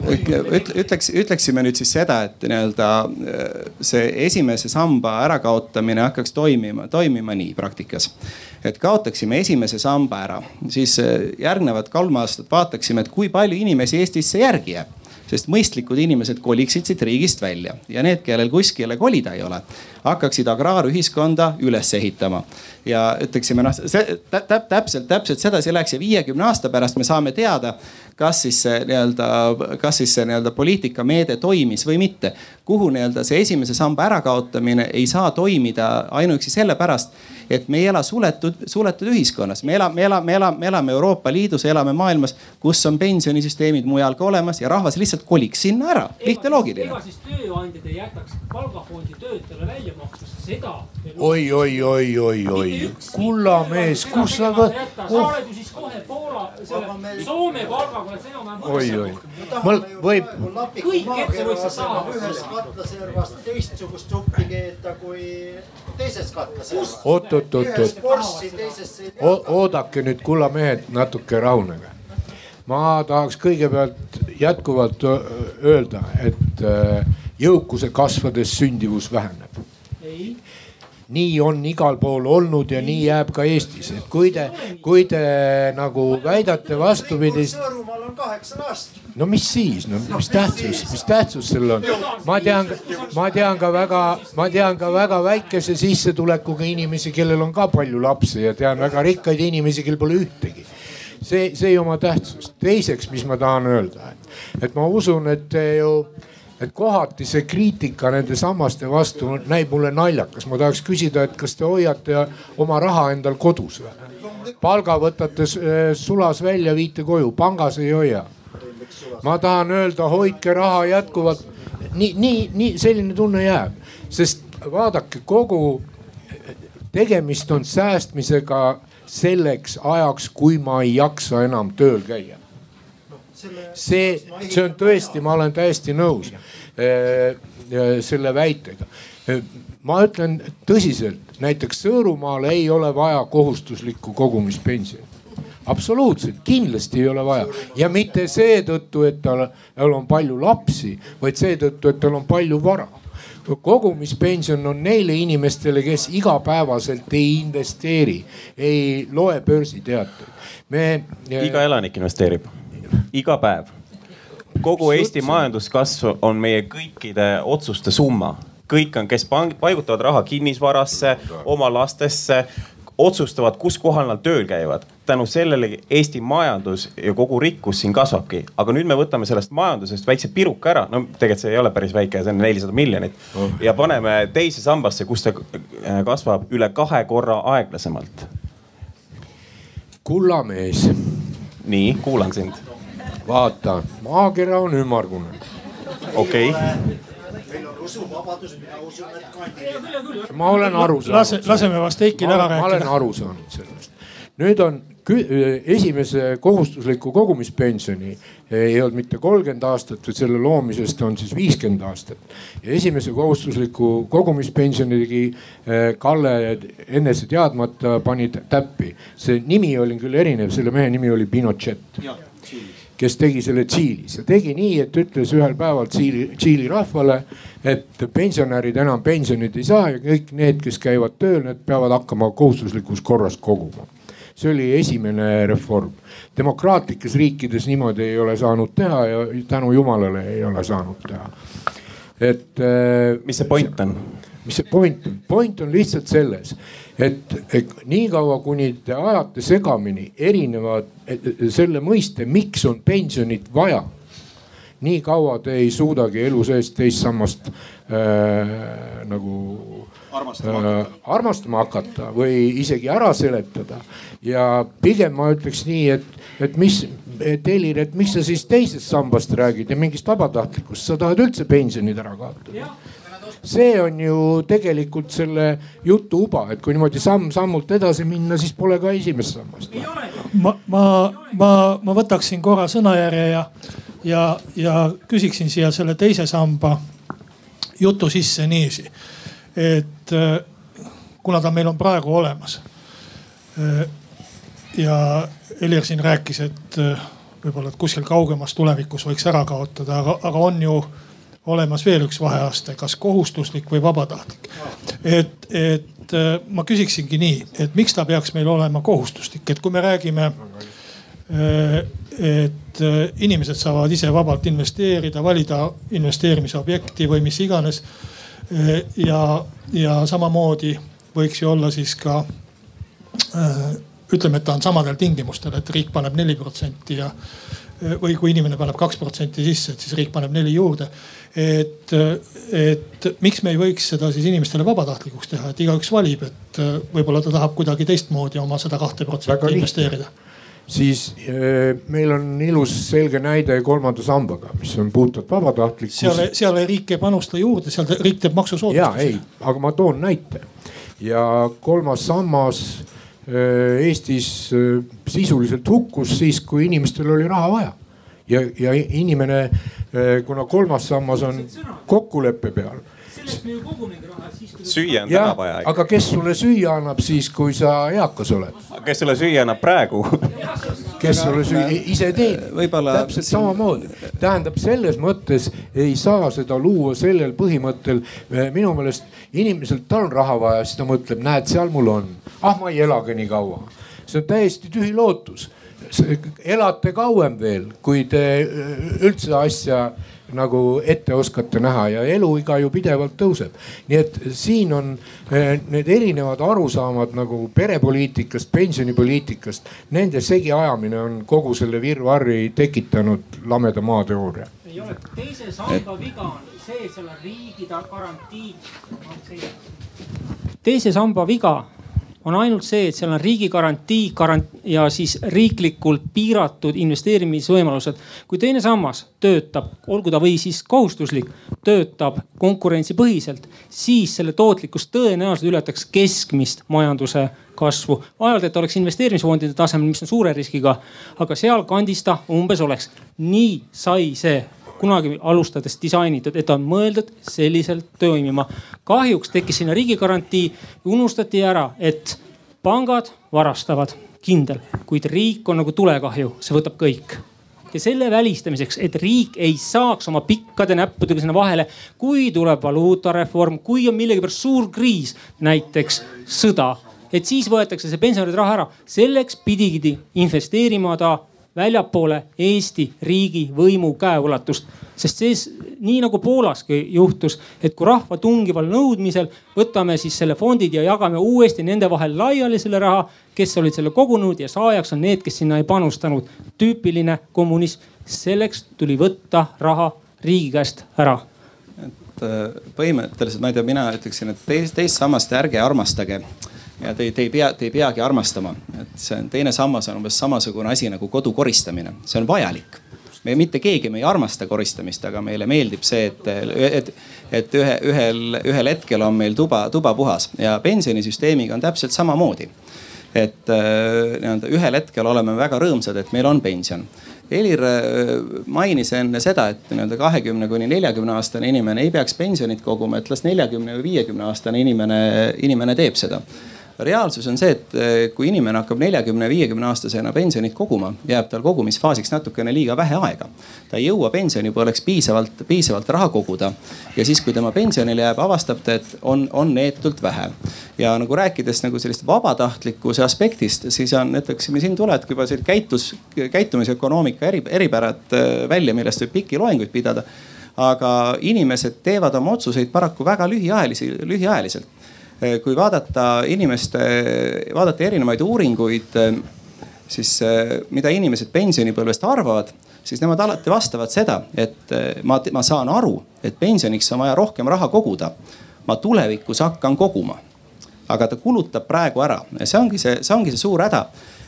ütleks, ütleksime nüüd siis seda, et nii-öelda äh, see esimese samba ärakaotamine hakkaks toimima, toimima nii praktikas. Et kaotaksime esimese samba ära, siis äh, järgnevad kolm aastat vaataksime, et kui palju inimesi Eestisse järgi jääb. Sest mõistlikud inimesed koliksid siit riigist välja. Ja need, kellel kuskile kolida ei ole, hakkaksid agraarühiskonda üles ehitama. ja ütleksime noh, see täp, täpselt, täpselt sedasi läheks ja viiekümne aasta pärast me saame teada, kas siis see nii-öelda, kas siis see nii-öelda poliitikameede toimis või mitte. kuhu nii-öelda see esimese samba ärakaotamine ei saa toimida ainuüksi sellepärast et me ei ela suletud, suletud ühiskonnas, me elame, me elame, me elame, me elame Euroopa Liidus, elame maailmas, kus on pensionisüsteemid mujal ka olemas ja rahvas lihtsalt koliks sinna ära, lihtne loogiline. ega siis tööandjad ei jätaks palgafondi töötajale välja maksmist, seda. oi, oi, oi, oi, oi, kullamees, kus sa sa oled ju siis kohe Poola, selle Soome palgaga oled sa enam-vähem. oi, oi, mul võib. kõik ettevõtjad saavad. ühest katlaservast teistsugust suppi keeta kui teises katlaservas. oot, oot-oot-oot. oodake nüüd, kullamehed, natuke rahunege. ma tahaks kõigepealt jätkuvalt öelda, et jõukuse kasvades sündivus väheneb. Nii on igal pool olnud ja nii jääb ka Eestis, et kui te, kui te nagu väidate vastupidist. Võrumaal on kaheksa last no mis siis, no mis tähtsus, mis tähtsus sellel on? ma tean, ma tean ka väga, ma tean ka väga väikese sissetulekuga inimesi, kellel on ka palju lapsi ja tean väga rikkaid inimesi, kel pole ühtegi. see, see ei oma tähtsust. teiseks, mis ma tahan öelda, et, et ma usun, et te ju et kohati see kriitika nende sammaste vastu näib mulle naljakas. ma tahaks küsida, et kas te hoiate oma raha endal kodus või? palga võtate sulas välja, viite koju, pangas ei hoia ma tahan öelda, hoidke raha jätkuvalt. nii, nii, nii selline tunne jääb, sest vaadake kogu, tegemist on säästmisega selleks ajaks, kui ma ei jaksa enam tööl käia. See, see on tõesti, ma olen täiesti nõus äh, selle väitega. ma ütlen tõsiselt, näiteks Sõõrumaal ei ole vaja kohustuslikku kogumispensioni absoluutselt, kindlasti ei ole vaja ja mitte seetõttu, et tal, tal on palju lapsi, vaid seetõttu, et tal on palju vara kogumispension on neile inimestele, kes igapäevaselt ei investeeri, ei loe börsiteateid. me. iga elanik investeerib, iga päev. kogu Eesti majanduskasv on meie kõikide otsuste summa kõik on, kes paigutavad raha kinnisvarasse, oma lastesse, otsustavad, kus kohal nad tööl käivad. tänu sellele Eesti majandus ja kogu rikkus siin kasvabki. aga nüüd me võtame sellest majandusest väikse piruka ära, no tegelikult see ei ole päris väike, see on nelisada miljonit. Oh. ja paneme teise sambasse, kus ta äh, kasvab üle kahe korra aeglasemalt. kullamees. nii, kuulan sind. Vaata, maakera on ümmargune. okei okay usuvabadus, mina usun, et kandideerib. ma olen aru saanud. lase, laseme vast Eikil ära rääkida. ma olen aru saanud sellest. nüüd on esimese kohustusliku kogumispensioni ei olnud mitte kolmkümmend aastat, vaid selle loomisest on siis viiskümmend aastat. ja esimese kohustusliku kogumispensioni tegi eh, Kalle enese teadmata pani täppi. see nimi oli küll erinev, selle mehe nimi oli Pinochet kes tegi selle Tšiilis ja tegi nii, et ütles ühel päeval Tšiili, Tšiili rahvale, et pensionärid enam pensionit ei saa ja kõik need, kes käivad tööl, need peavad hakkama kohustuslikus korras koguma. see oli esimene reform. demokraatlikes riikides niimoodi ei ole saanud teha ja tänu jumalale ei ole saanud teha. et. Äh, mis see point on? Mis see point on? point on lihtsalt selles, et, et niikaua kuni te ajate segamini erinevad selle mõiste, miks on pensionit vaja. nii kaua te ei suudagi elu sees teist sammast äh, nagu armastama. Äh, armastama hakata või isegi ära seletada. ja pigem ma ütleks nii, et, et mis, et Helir, et miks sa siis teisest sambast räägid ja mingist vabatahtlikust, sa tahad üldse pensionid ära kaotada? See on ju tegelikult selle jutu uba, et kui niimoodi samm-sammult edasi minna, siis pole ka esimest sammast. ma, ma, ma, ma võtaksin korra sõnajärje ja, ja, ja küsiksin siia selle teise samba jutu sisse niiviisi, et äh, kuna ta meil on praegu olemas äh, ja Helir siin rääkis, et äh, võib-olla, et kuskil kaugemas tulevikus võiks ära kaotada, aga, aga on ju olemas veel üks vaheaste, kas kohustuslik või vabatahtlik. et, et äh, ma küsiksingi nii, et miks ta peaks meil olema kohustuslik, et kui me räägime äh, et inimesed saavad ise vabalt investeerida, valida investeerimisobjekti või mis iganes. ja, ja samamoodi võiks ju olla siis ka ütleme, et ta on samadel tingimustel, et riik paneb neli protsenti ja või kui inimene paneb kaks protsenti sisse, et siis riik paneb neli juurde. et, et miks me ei võiks seda siis inimestele vabatahtlikuks teha, et igaüks valib, et võib-olla ta tahab kuidagi teistmoodi oma seda kahte protsenti investeerida siis äh, meil on ilus selge näide kolmanda sambaga, mis on puhtalt vabatahtlik. seal, seal riik ei panusta juurde, seal riik teeb maksusoodustusi. ja ei, aga ma toon näite ja kolmas sammas Äh, Eestis äh, sisuliselt hukkus siis, kui inimestel oli raha vaja. ja, ja inimene, äh, kuna kolmas sammas on kokkuleppe peal süüa on täna vaja. aga kes sulle süüa annab siis, kui sa eakas oled? kes sulle süüa annab praegu kes sulle süüa, ise teed. täpselt samamoodi. tähendab, selles mõttes ei saa seda luua sellel põhimõttel. minu meelest inimesel, tal on raha vaja, siis ta mõtleb, näed, seal mul on. ah, ma ei elagi nii kaua. see on täiesti tühi lootus elate kauem veel, kui te üldse asja nagu ette oskate näha ja eluiga ju pidevalt tõuseb. nii et siin on eh, need erinevad arusaamad nagu perepoliitikast, pensionipoliitikast, nende segiajamine on kogu selle virvarri tekitanud lameda maa teooria. ei ole, teise samba viga on see, et seal on riigi garantii. teise samba viga on ainult see, et seal on riigi garantii garant ja siis riiklikult piiratud investeerimisvõimalused. kui teine sammas töötab, olgu ta või siis kohustuslik, töötab konkurentsipõhiselt, siis selle tootlikkus tõenäoliselt ületaks keskmist majanduse kasvu. vaevalt, et oleks investeerimisfondide tasemel, mis on suure riskiga, aga sealkandis ta umbes oleks. nii sai see kunagi alustades disainitud, et on mõeldud selliselt toimima. kahjuks tekkis sinna riigigarantii, unustati ära, et pangad varastavad, kindel, kuid riik on nagu tulekahju, see võtab kõik ja selle välistamiseks, et riik ei saaks oma pikkade näppudega sinna vahele, kui tuleb valuutareform, kui on millegipärast suur kriis, näiteks sõda, et siis võetakse see pensionäride raha ära. selleks pidigi investeerima ta väljapoole Eesti riigi võimu käeulatust. sest see, nii nagu Poolaski juhtus, et kui rahva tungival nõudmisel võtame siis selle fondid ja jagame uuesti nende vahel laiali selle raha, kes olid selle kogunud ja saajaks on need, kes sinna ei panustanud. tüüpiline kommunism, selleks tuli võtta raha riigi käest ära et äh, põhimõtteliselt ma ei tea, mina ütleksin, et teist, teist sammast ärge armastage ja te, te ei pea, te ei peagi armastama, et see on teine sammas on umbes samasugune asi nagu kodu koristamine, see on vajalik. Me mitte keegi me ei armasta koristamist, aga meile meeldib see, et, et, et ühe, ühel, ühel hetkel on meil tuba, tuba puhas. Ja pensionisüsteemiga on täpselt samamoodi. et äh, nii-öelda ühel hetkel oleme väga rõõmsad, et meil on pension. Helir äh, mainis enne seda, et nii-öelda kahekümne kuni neljakümne aastane inimene ei peaks pensionit koguma, et las neljakümne või viiekümne aastane inimene, inimene teeb seda reaalsus on see, et eh, kui inimene hakkab neljakümne, viiekümne aastasena pensionit koguma, jääb tal kogumisfaasiks natukene liiga vähe aega. ta ei jõua pensionipõlveks piisavalt, piisavalt raha koguda ja siis, kui tema pensionile jääb, avastab ta, et on, on neetult vähe. ja nagu rääkides nagu sellist vabatahtlikkuse aspektist, siis on, ütleksime, siin tulevadki juba sellised käitus, käitumisökonoomika eri, eripärad eh, välja, millest võib pikki loenguid pidada aga inimesed teevad oma otsuseid paraku väga lühiajalisi, lühiajaliselt kui vaadata inimeste, vaadata erinevaid uuringuid, eh, siis eh, mida inimesed pensionipõlvest arvavad, siis nemad alati vastavad seda, et ma, ma saan aru, et pensioniks on vaja rohkem raha koguda. ma tulevikus hakkan koguma. aga ta kulutab praegu ära ja see ongi see, see ongi see suur häda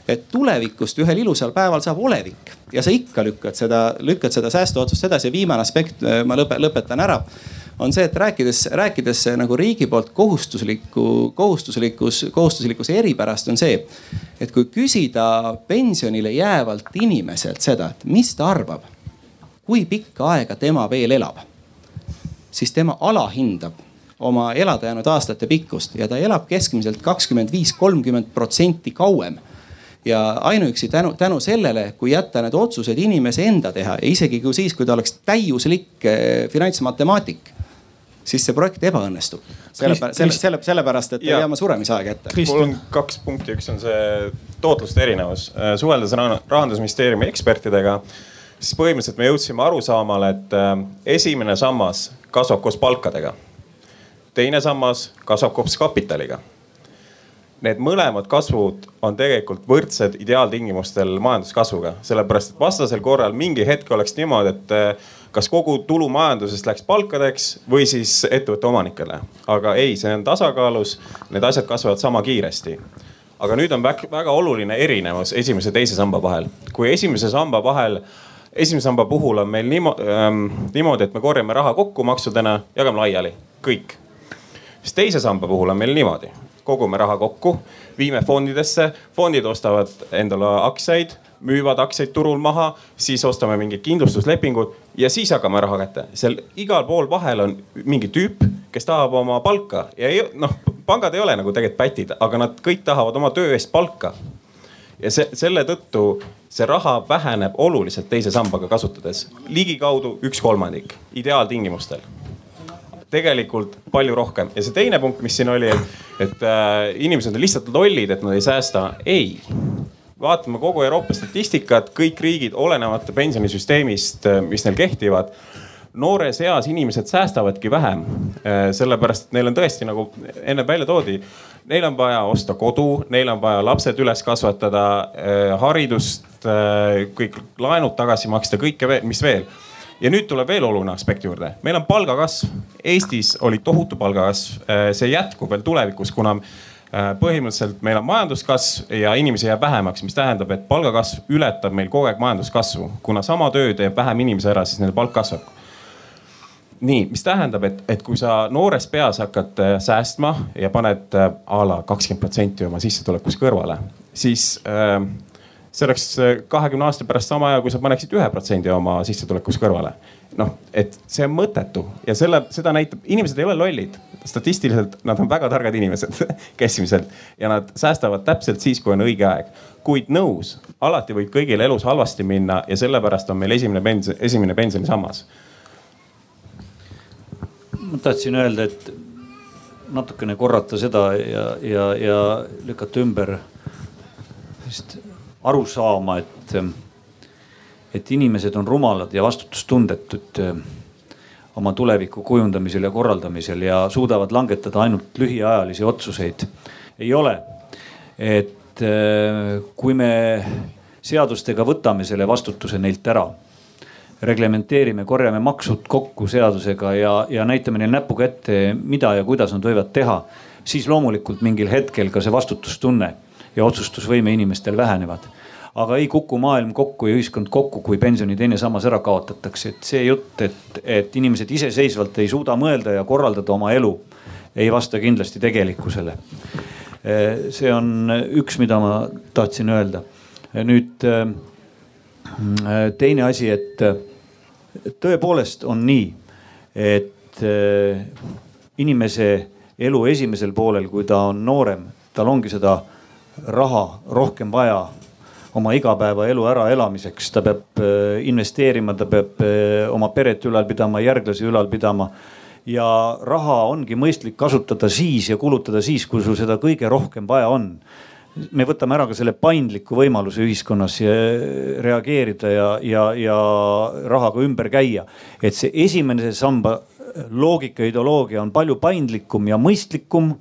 et tulevikust ühel ilusal päeval saab olevik ja sa ikka lükkad seda, lükkad seda säästuotsust edasi ja viimane aspekt, ma lõpe, lõpetan ära on see, et rääkides, rääkides nagu riigi poolt kohustuslikku, kohustuslikus, kohustuslikkuse eripärast on see, et kui küsida pensionile jäävalt inimeselt seda, et mis ta arvab, kui pikka aega tema veel elab, siis tema alahindab oma elada jäänud aastate pikkust ja ta elab keskmiselt kakskümmend viis, kolmkümmend protsenti kauem. Ja ainuüksi tänu, tänu sellele, kui jätta need otsused inimese enda teha ja isegi kui siis, kui ta oleks täiuslik eh, finantsmatemaatik, siis see projekt ebaõnnestub. sellepärast, selle, selle, sellepärast, et ja. ei jää oma suremisaeg ette. mul on kaks punkti, üks on see tootluste erinevus. Eh, suheldes rahandusministeeriumi ekspertidega, siis põhimõtteliselt me jõudsime arusaamale, et eh, esimene sammas kasvab koos palkadega teine sammas kasvab koos kapitaliga. Need mõlemad kasvud on tegelikult võrdsed ideaaltingimustel majanduskasvuga, sellepärast et vastasel korral mingi hetk oleks niimoodi, et eh, kas kogu tulu majandusest läks palkadeks või siis ettevõtte omanikele. aga ei, see on tasakaalus, need asjad kasvavad sama kiiresti aga nüüd on väga, oluline erinevus esimese ja teise samba vahel. kui esimese samba vahel, esimese samba puhul on meil niimoodi, ähm, niimoodi, et me korjame raha kokku maksudena, jagame laiali, kõik siis teise samba puhul on meil niimoodi, kogume raha kokku, viime fondidesse, fondid ostavad endale aktsiaid, müüvad aktsiaid turul maha, siis ostame mingid kindlustuslepingud ja siis hakkame raha kätte. seal igal pool vahel on mingi tüüp, kes tahab oma palka ja ei, noh, pangad ei ole nagu tegelikult pätid, aga nad kõik tahavad oma töö eest palka. ja see, selle tõttu see raha väheneb oluliselt teise sambaga kasutades, ligikaudu üks kolmandik, ideaaltingimustel tegelikult palju rohkem. ja see teine punkt, mis siin oli, et, et äh, inimesed on lihtsalt lollid, et nad ei säästa. ei, vaatame kogu Euroopa statistikat, kõik riigid, olenemata pensionisüsteemist, äh, mis neil kehtivad noores eas inimesed säästavadki vähem, äh, sellepärast et neil on tõesti nagu enne välja toodi, neil on vaja osta kodu, neil on vaja lapsed üles kasvatada, äh, haridust, kõik laenud tagasi maksta, kõike mis veel ja nüüd tuleb veel oluline aspekt juurde, meil on palgakasv, Eestis oli tohutu palgakasv, äh, see jätkub veel tulevikus, kuna äh, põhimõtteliselt meil on majanduskasv ja inimesi jääb vähemaks, mis tähendab, et palgakasv ületab meil kogu aeg majanduskasvu, kuna sama töö teeb vähem inimesi ära, siis nende palk kasvab. Nii, mis tähendab, et, et kui sa noores peas hakkad äh, säästma ja paned a la kakskümmend protsenti oma sissetulekust kõrvale, siis äh, see oleks äh, kahekümne aasta pärast sama hea, kui sa paneksid ühe protsendi oma sissetulekust kõrvale. noh, et see on mõttetu ja selle, seda näitab, inimesed ei ole lollid. statistiliselt nad on väga targad inimesed keskmiselt ja nad säästavad täpselt siis, kui on õige aeg. kuid nõus, alati võib kõigil elus halvasti minna ja sellepärast on meil esimene pension, esimene pensionisammas. ma tahtsin öelda, et natukene korrata seda ja, ja, ja lükata ümber vist aru saama, et, et inimesed on rumalad ja vastutustundetud eh, oma tuleviku kujundamisel ja korraldamisel ja suudavad langetada ainult lühiajalisi otsuseid. ei ole, et eh, kui me seadustega võtame selle vastutuse neilt ära reglementeerime, korjame maksud kokku seadusega ja, ja näitame neile näpuga ette, mida ja kuidas nad võivad teha, siis loomulikult mingil hetkel ka see vastutustunne ja otsustusvõime inimestel vähenevad. Aga ei kuku maailm kokku ja ühiskond kokku, kui pensioni teine sammas ära kaotatakse, et see jutt, et, et inimesed iseseisvalt ei suuda mõelda ja korraldada oma elu, ei vasta kindlasti tegelikkusele. see on üks, mida ma tahtsin öelda. nüüd teine asi, et tõepoolest on nii, et inimese elu esimesel poolel, kui ta on noorem, tal ongi seda raha rohkem vaja oma igapäevaelu äraelamiseks, ta peab äh, investeerima, ta peab äh, oma peret ülal pidama, järglasi ülal pidama. ja raha ongi mõistlik kasutada siis ja kulutada siis, kui sul seda kõige rohkem vaja on. me võtame ära ka selle paindliku võimaluse ühiskonnas reageerida ja, ja, ja rahaga ümber käia. et see esimene samba loogika, ideoloogia on palju paindlikum ja mõistlikum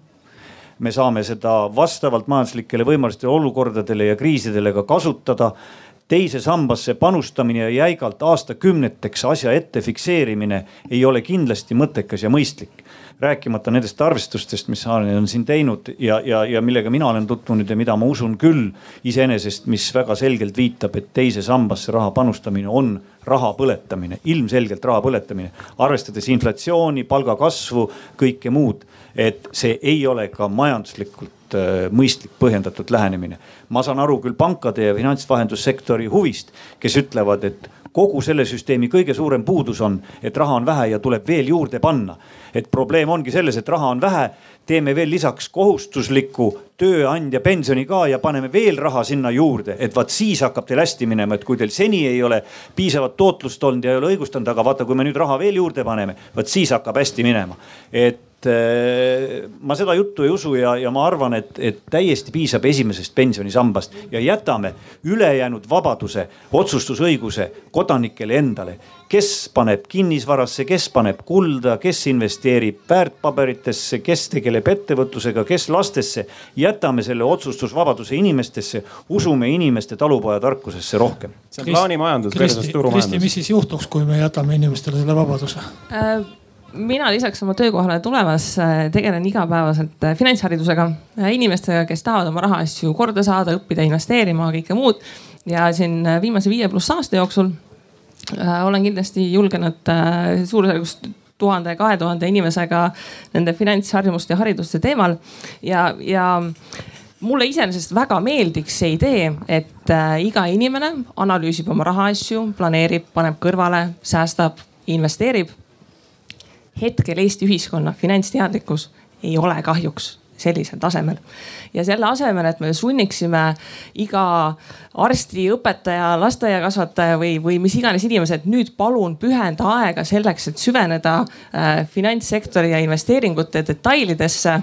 me saame seda vastavalt majanduslikele võimalustele, olukordadele ja kriisidele ka kasutada. teise sambasse panustamine ja jäigalt aastakümneteks asja ette fikseerimine ei ole kindlasti mõttekas ja mõistlik rääkimata nendest arvestustest, mis Haanel on siin teinud ja, ja, ja millega mina olen tutvunud ja mida ma usun küll iseenesest, mis väga selgelt viitab, et teise sambasse raha panustamine on raha põletamine, ilmselgelt raha põletamine. arvestades inflatsiooni, palgakasvu, kõike muud, et see ei ole ka majanduslikult äh, mõistlik, põhjendatud lähenemine. ma saan aru küll pankade ja finantsvahendussektori huvist, kes ütlevad, et kogu selle süsteemi kõige suurem puudus on, et raha on vähe ja tuleb veel juurde panna. et probleem ongi selles, et raha on vähe, teeme veel lisaks kohustusliku tööandja pensioni ka ja paneme veel raha sinna juurde, et vaat siis hakkab teil hästi minema, et kui teil seni ei ole piisavat tootlust olnud ja ei ole õigustanud, aga vaata, kui me nüüd raha veel juurde paneme, vot siis hakkab hästi minema. et Äh, ma seda juttu ei usu ja, ja ma arvan, et, et täiesti piisab esimesest pensionisambast ja jätame ülejäänud vabaduse, otsustusõiguse kodanikele endale. kes paneb kinnisvarasse, kes paneb kulda, kes investeerib väärtpaberitesse, kes tegeleb ettevõtlusega, kes lastesse. jätame selle otsustusvabaduse inimestesse, usume inimeste talupojatarkusesse rohkem. see on plaanimajandus versus turumajandus. Kristi, mis siis juhtuks, kui me jätame inimestele selle vabaduse äh,? Mina lisaks oma töökohale tulemas äh, tegelen igapäevaselt äh, finantsharidusega, äh, inimestega, kes tahavad oma rahaasju korda saada, õppida investeerima, kõike muud. ja siin viimase viie pluss aasta jooksul olen kindlasti julgenud suurusjärgus tuhande, kahe tuhande inimesega nende finantsharjumuste ja hariduste teemal ja, ja mulle iseenesest väga meeldiks see idee, et iga inimene analüüsib oma rahaasju, planeerib, paneb kõrvale, säästab, investeerib hetkel Eesti ühiskonna finantsteadlikkus ei ole kahjuks sellisel tasemel. ja selle asemel, et me sunniksime iga arsti, õpetaja, lasteaiakasvataja või, või mis iganes inimesed nüüd palun pühenda aega selleks, et süveneda äh, finantssektori ja investeeringute detailidesse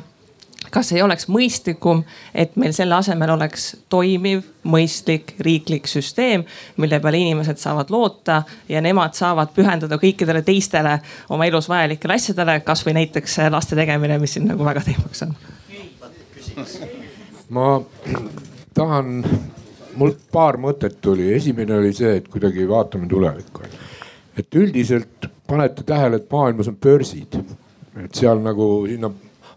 kas ei oleks mõistlikum, et meil selle asemel oleks toimiv, mõistlik riiklik süsteem, mille peale inimesed saavad loota ja nemad saavad pühenduda kõikidele teistele oma elus vajalikele asjadele, kasvõi näiteks laste tegemine, mis siin nagu väga teemaks on. ma tahan, mul paar mõtet tuli, esimene oli see, et kuidagi vaatame tulevikku. et üldiselt panete tähele, et maailmas on börsid, et seal nagu sinna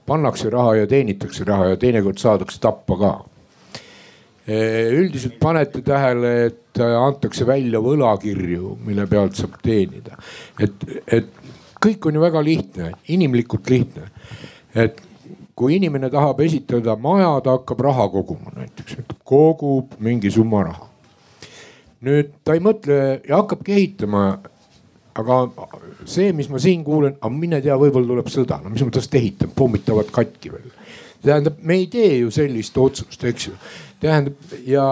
pannakse raha ja teenitakse raha ja teinekord saadakse tappa ka. üldiselt panete tähele, et antakse välja võlakirju, mille pealt saab teenida. et, et kõik on ju väga lihtne, inimlikult lihtne. et kui inimene tahab esitada maja, ta hakkab raha koguma näiteks, kogub mingi summa raha. nüüd ta ei mõtle ja hakkabki ehitama aga see, mis ma siin kuulen, aga mine tea, võib-olla tuleb sõda, no mis ma tast ehitan, pommitavad katki veel. tähendab, me ei tee ju sellist otsust, eks ju. tähendab ja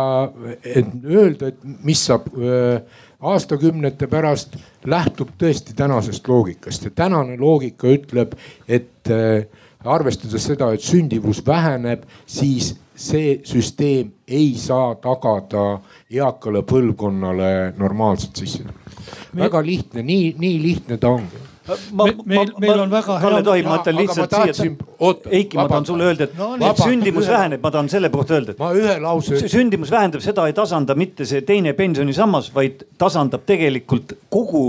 et öelda, et mis saab äh, aastakümnete pärast, lähtub tõesti tänasest loogikast ja tänane loogika ütleb, et äh, arvestades seda, et sündivus väheneb, siis see süsteem ei saa tagada eakale põlvkonnale normaalset sissetulekut. väga lihtne, nii, nii lihtne ta ongi ma, meil, meil on väga hea. Kalle tohib, ma ütlen lihtsalt siia. Eiki, ma tahan sulle öelda, et no, nii, sündimus ühe, väheneb, ma tahan selle kohta öelda, et. ma ühe lause. sündimus vähendab, seda ei tasanda mitte see teine pensionisammas, vaid tasandab tegelikult kogu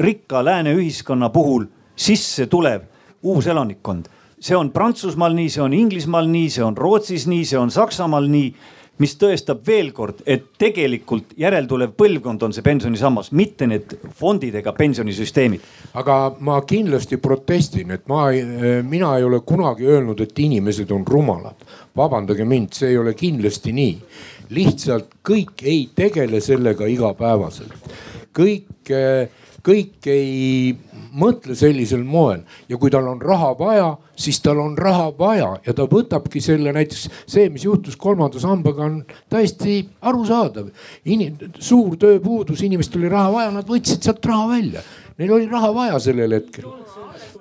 rikka lääne ühiskonna puhul sisse tulev uus elanikkond see on Prantsusmaal nii, see on Inglismaal nii, see on Rootsis nii, see on Saksamaal nii mis tõestab veel kord, et tegelikult järeltulev põlvkond on see pensionisammas, mitte need fondid ega pensionisüsteemid. aga ma kindlasti protestin, et ma, mina ei ole kunagi öelnud, et inimesed on rumalad. vabandage mind, see ei ole kindlasti nii. lihtsalt kõik ei tegele sellega igapäevaselt. kõik, kõik ei mõtle sellisel moel ja kui tal on raha vaja, siis tal on raha vaja ja ta võtabki selle näiteks see, mis juhtus kolmanda sambaga, on täiesti arusaadav. suur tööpuudus, inimestel oli raha vaja, nad võtsid sealt raha välja. Neil oli raha vaja sellel hetkel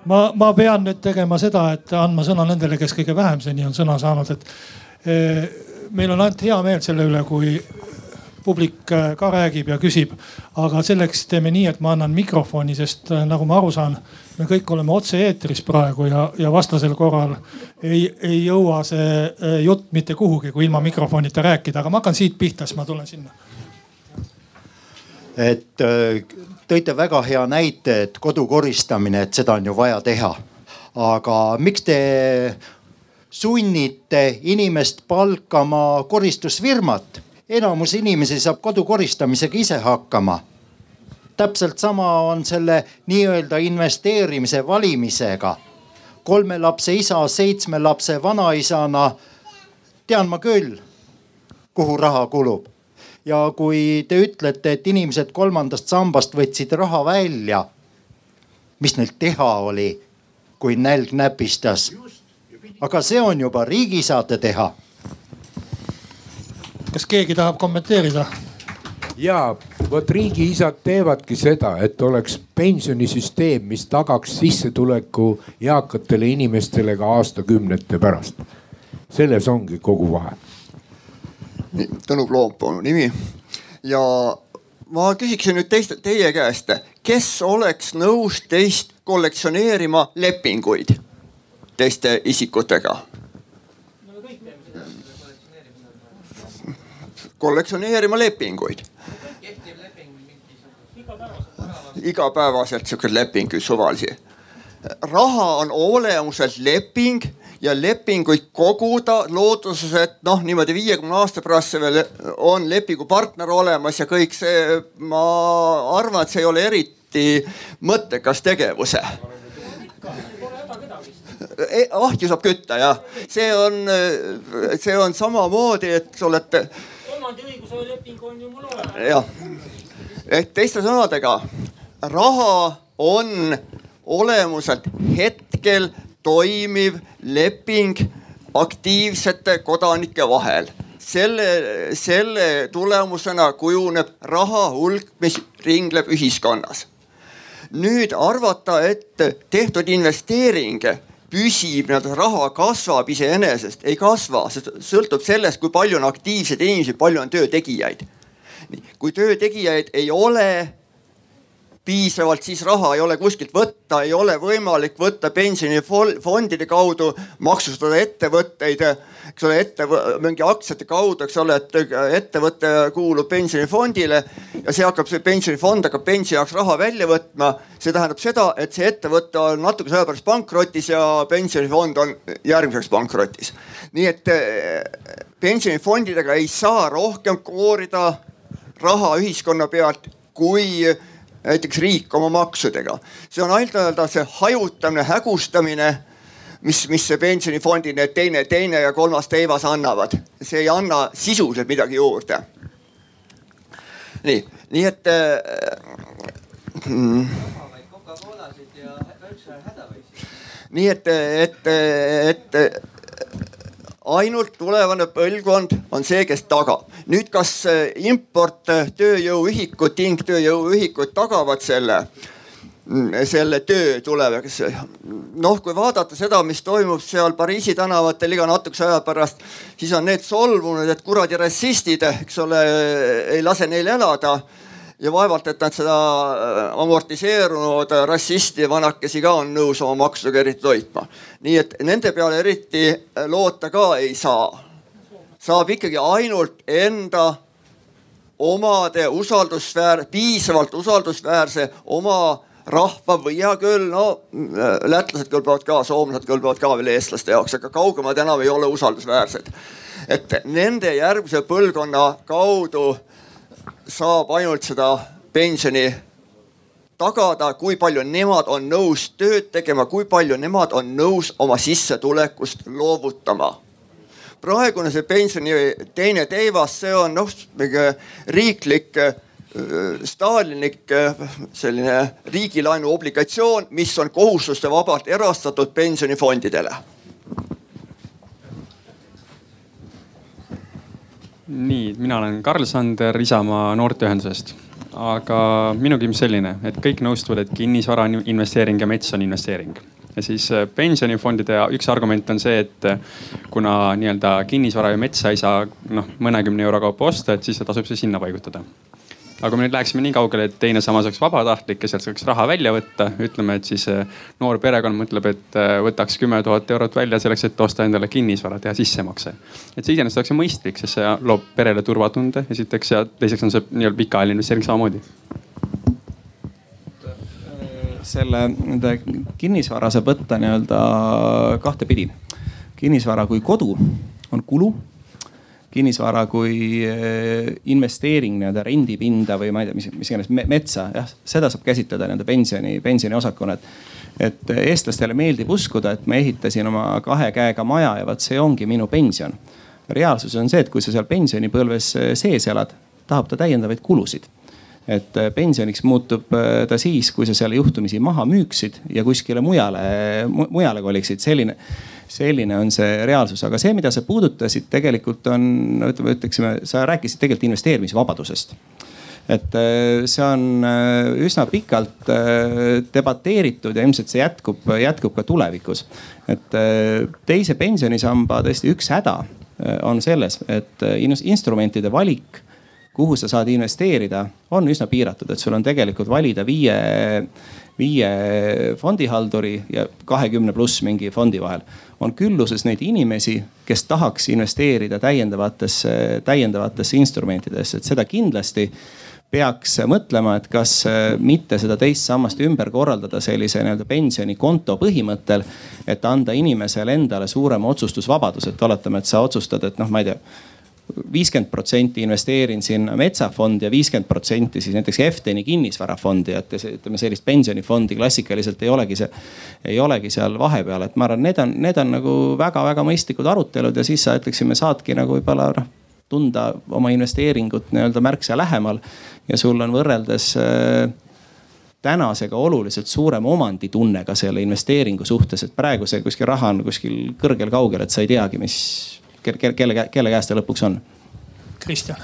ma, ma pean nüüd tegema seda, et andma sõna nendele, kes kõige vähem seni on sõna saanud, et eh, meil on ainult hea meel selle üle, kui publik äh, ka räägib ja küsib. aga selleks teeme nii, et ma annan mikrofoni, sest äh, nagu ma aru saan, me kõik oleme otse-eetris praegu ja, ja vastasel korral ei, ei jõua see äh, jutt mitte kuhugi, kui ilma mikrofonita rääkida, aga ma hakkan siit pihta, siis ma tulen sinna et tõite väga hea näite, et kodu koristamine, et seda on ju vaja teha. aga miks te sunnite inimest palkama koristusfirmat? Enamus inimesi saab kodu koristamisega ise hakkama. täpselt sama on selle nii-öelda investeerimise valimisega. kolme lapse isa, seitsme lapse vanaisana tean ma küll, kuhu raha kulub ja kui te ütlete, et inimesed kolmandast sambast võtsid raha välja, mis neil teha oli, kui nälg näpistas? aga see on juba riigi saate teha. Kas keegi tahab kommenteerida? ja vot riigiisad teevadki seda, et oleks pensionisüsteem, mis tagaks sissetuleku eakatele inimestele ka aastakümnete pärast. selles ongi kogu vahe Tõnu Kloomp on nimi. ja ma küsiksin nüüd teist, teie käest, kes oleks nõus teist kollektsioneerima lepinguid teiste isikutega? Kollektsioneerima lepinguid. igapäevaselt sihukeseid lepinguid suvalisi. raha on olemuselt leping ja lepinguid koguda looduses, et noh, niimoodi viiekümne aasta pärast see veel on lepingupartner olemas ja kõik see, ma arvan, et see ei ole eriti mõttekas tegevus e,. ahju saab kütta jah, see on, see on samamoodi, et oled. Omandiõiguse leping on ju mul olemas. jah, ehk teiste sõnadega raha on olemuselt hetkel toimiv leping aktiivsete kodanike vahel. selle, selle tulemusena kujuneb raha hulk, mis ringleb ühiskonnas. nüüd arvata, et tehtud investeering püsib, nii-öelda raha kasvab iseenesest, ei kasva, see sõltub sellest, kui palju on aktiivseid inimesi, palju on töötegijaid. kui töötegijaid ei ole piisavalt, siis raha ei ole kuskilt võtta, ei ole võimalik võtta pensionifondide kaudu, maksustada ettevõtteid, eks ole, ette, mingi aktsiate kaudu, eks ole, et ettevõte kuulub pensionifondile ja see hakkab, see pensionifond hakkab pensioni jaoks raha välja võtma. see tähendab seda, et see ettevõte on natukese aja pärast pankrotis ja pensionifond on järgmiseks pankrotis. nii et eh, pensionifondidega ei saa rohkem koorida raha ühiskonna pealt, kui näiteks riik oma maksudega. see on ainult nii-öelda see hajutamine, hägustamine, mis, mis see pensionifondi need teine, teine ja kolmas teivas annavad. see ei anna sisuliselt midagi juurde. nii, nii et äh,. Mm, nii et, et, et ainult tulevane põlvkond on see, kes tagab. nüüd, kas äh, import äh, tööjõuühikud, tingtööjõuühikud tagavad selle, mm, selle töö tulevikus? noh, kui vaadata seda, mis toimub seal Pariisi tänavatel iga natukese aja pärast, siis on need solvunud, et kuradi rassistid, eks ole, ei lase neil elada ja vaevalt, et nad seda äh, amortiseerunud rassisti vanakesi ka on nõus oma maksudega eriti toitma. nii et nende peale eriti äh, loota ka ei saa. saab ikkagi ainult enda omade usaldusväär, piisavalt usaldusväärse oma rahva või hea küll, no äh, lätlased kõlbavad ka, soomlased kõlbavad ka veel eestlaste jaoks, aga kaugemad enam ei ole usaldusväärsed. et nende järgmise põlvkonna kaudu saab ainult seda pensioni tagada, kui palju nemad on nõus tööd tegema, kui palju nemad on nõus oma sissetulekust loovutama. praegune see pensioni teine teivas, see on noh, riiklik äh, Stalinlik äh, selline riigilaenu obligatsioon, mis on kohustuste vabalt erastatud pensionifondidele nii, mina olen Karl Sander Isamaa noorteühendusest. aga minu küsimus selline, et kõik nõustuvad, et kinnisvara on investeering ja mets on investeering. ja siis äh, pensionifondide üks argument on see, et äh, kuna nii-öelda kinnisvara ja metsa ei saa noh mõnekümne euro kaupa osta, et siis tasub see sinna paigutada. Aga kui me nüüd läheksime nii kaugele, et teine sammas oleks vabatahtlik ja sealt saaks raha välja võtta, ütleme, et siis äh, noor perekond mõtleb, et äh, võtaks kümme tuhat eurot välja selleks, et osta endale kinnisvara, teha sissemakse. et see iseenesest oleks ju mõistlik, sest see loob perele turvatunde esiteks ja teiseks on see nii-öelda pikaajaline investeering samamoodi selle nende kinnisvara saab võtta nii-öelda kahtepidi. kinnisvara kui kodu on kulu kinnisvara kui eh, investeering nii-öelda rendipinda või ma ei tea, mis, mis iganes metsa, jah, seda saab käsitleda nii-öelda pensioni, pensioniosakuna. et, et eestlastele meeldib uskuda, et ma ehitasin oma kahe käega maja ja vot see ongi minu pension. reaalsus on see, et kui sa seal pensionipõlves sees elad, tahab ta täiendavaid kulusid et äh, pensioniks muutub äh, ta siis, kui sa seal juhtumisi maha müüksid ja kuskile mujale, mujale koliksid, selline selline on see reaalsus, aga see, mida sa puudutasid, tegelikult on, ütleme, ütleksime, sa rääkisid tegelikult investeerimisvabadusest. Et äh, see on üsna pikalt debateeritud ja ilmselt see jätkub, jätkub ka tulevikus. et teise pensionisamba tõesti üks häda on selles, et instrumentide valik kuhu sa saad investeerida, on üsna piiratud, et sul on tegelikult valida viie, viie fondihalduri ja kahekümne pluss mingi fondi vahel. on külluses neid inimesi, kes tahaks investeerida täiendavatesse, täiendavatesse instrumentidesse, et seda kindlasti peaks mõtlema, et kas mitte seda teist sammast ümber korraldada sellise nii-öelda pensionikonto põhimõttel. et anda inimesele endale suurem otsustusvabadus, et oletame, et sa otsustad, et noh, ma ei tea viiskümmend protsenti investeerin sinna metsafondi ja viiskümmend protsenti siis näiteks Efteni kinnisvarafondi, et ütleme sellist pensionifondi klassikaliselt ei olegi see, ei olegi seal vahepeal, et ma arvan, need on, need on nagu väga-väga mõistlikud arutelud ja siis sa ütleksime, saadki nagu võib-olla noh tunda oma investeeringut nii-öelda märksa lähemal ja sul on võrreldes äh, tänasega oluliselt suurem omanditunne ka selle investeeringu suhtes, et praegu see kuskil raha on kuskil kõrgel kaugel, et sa ei teagi, mis kelle, kelle, kelle käes ta lõpuks on? Kristjan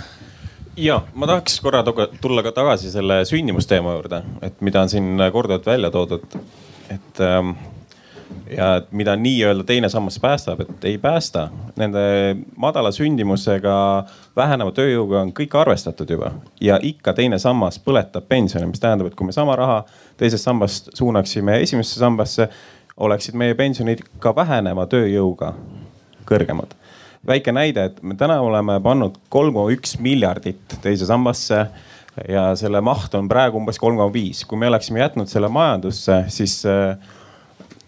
ja ma tahaks korra tulla ka tagasi selle sündimusteema juurde, et mida on siin korduvalt välja toodud. et ähm, ja et mida nii-öelda teine sammas päästab, et ei päästa. Nende madala sündimusega, väheneva tööjõuga on kõik arvestatud juba ja ikka teine sammas põletab pensioni, mis tähendab, et kui me sama raha teisest sambast suunaksime esimesse sambasse, oleksid meie pensionid ka väheneva tööjõuga kõrgemad väike näide, et me täna oleme pannud kolm koma üks miljardit teise sambasse ja selle maht on praegu umbes kolm koma viis. kui me oleksime jätnud selle majandusse, siis äh,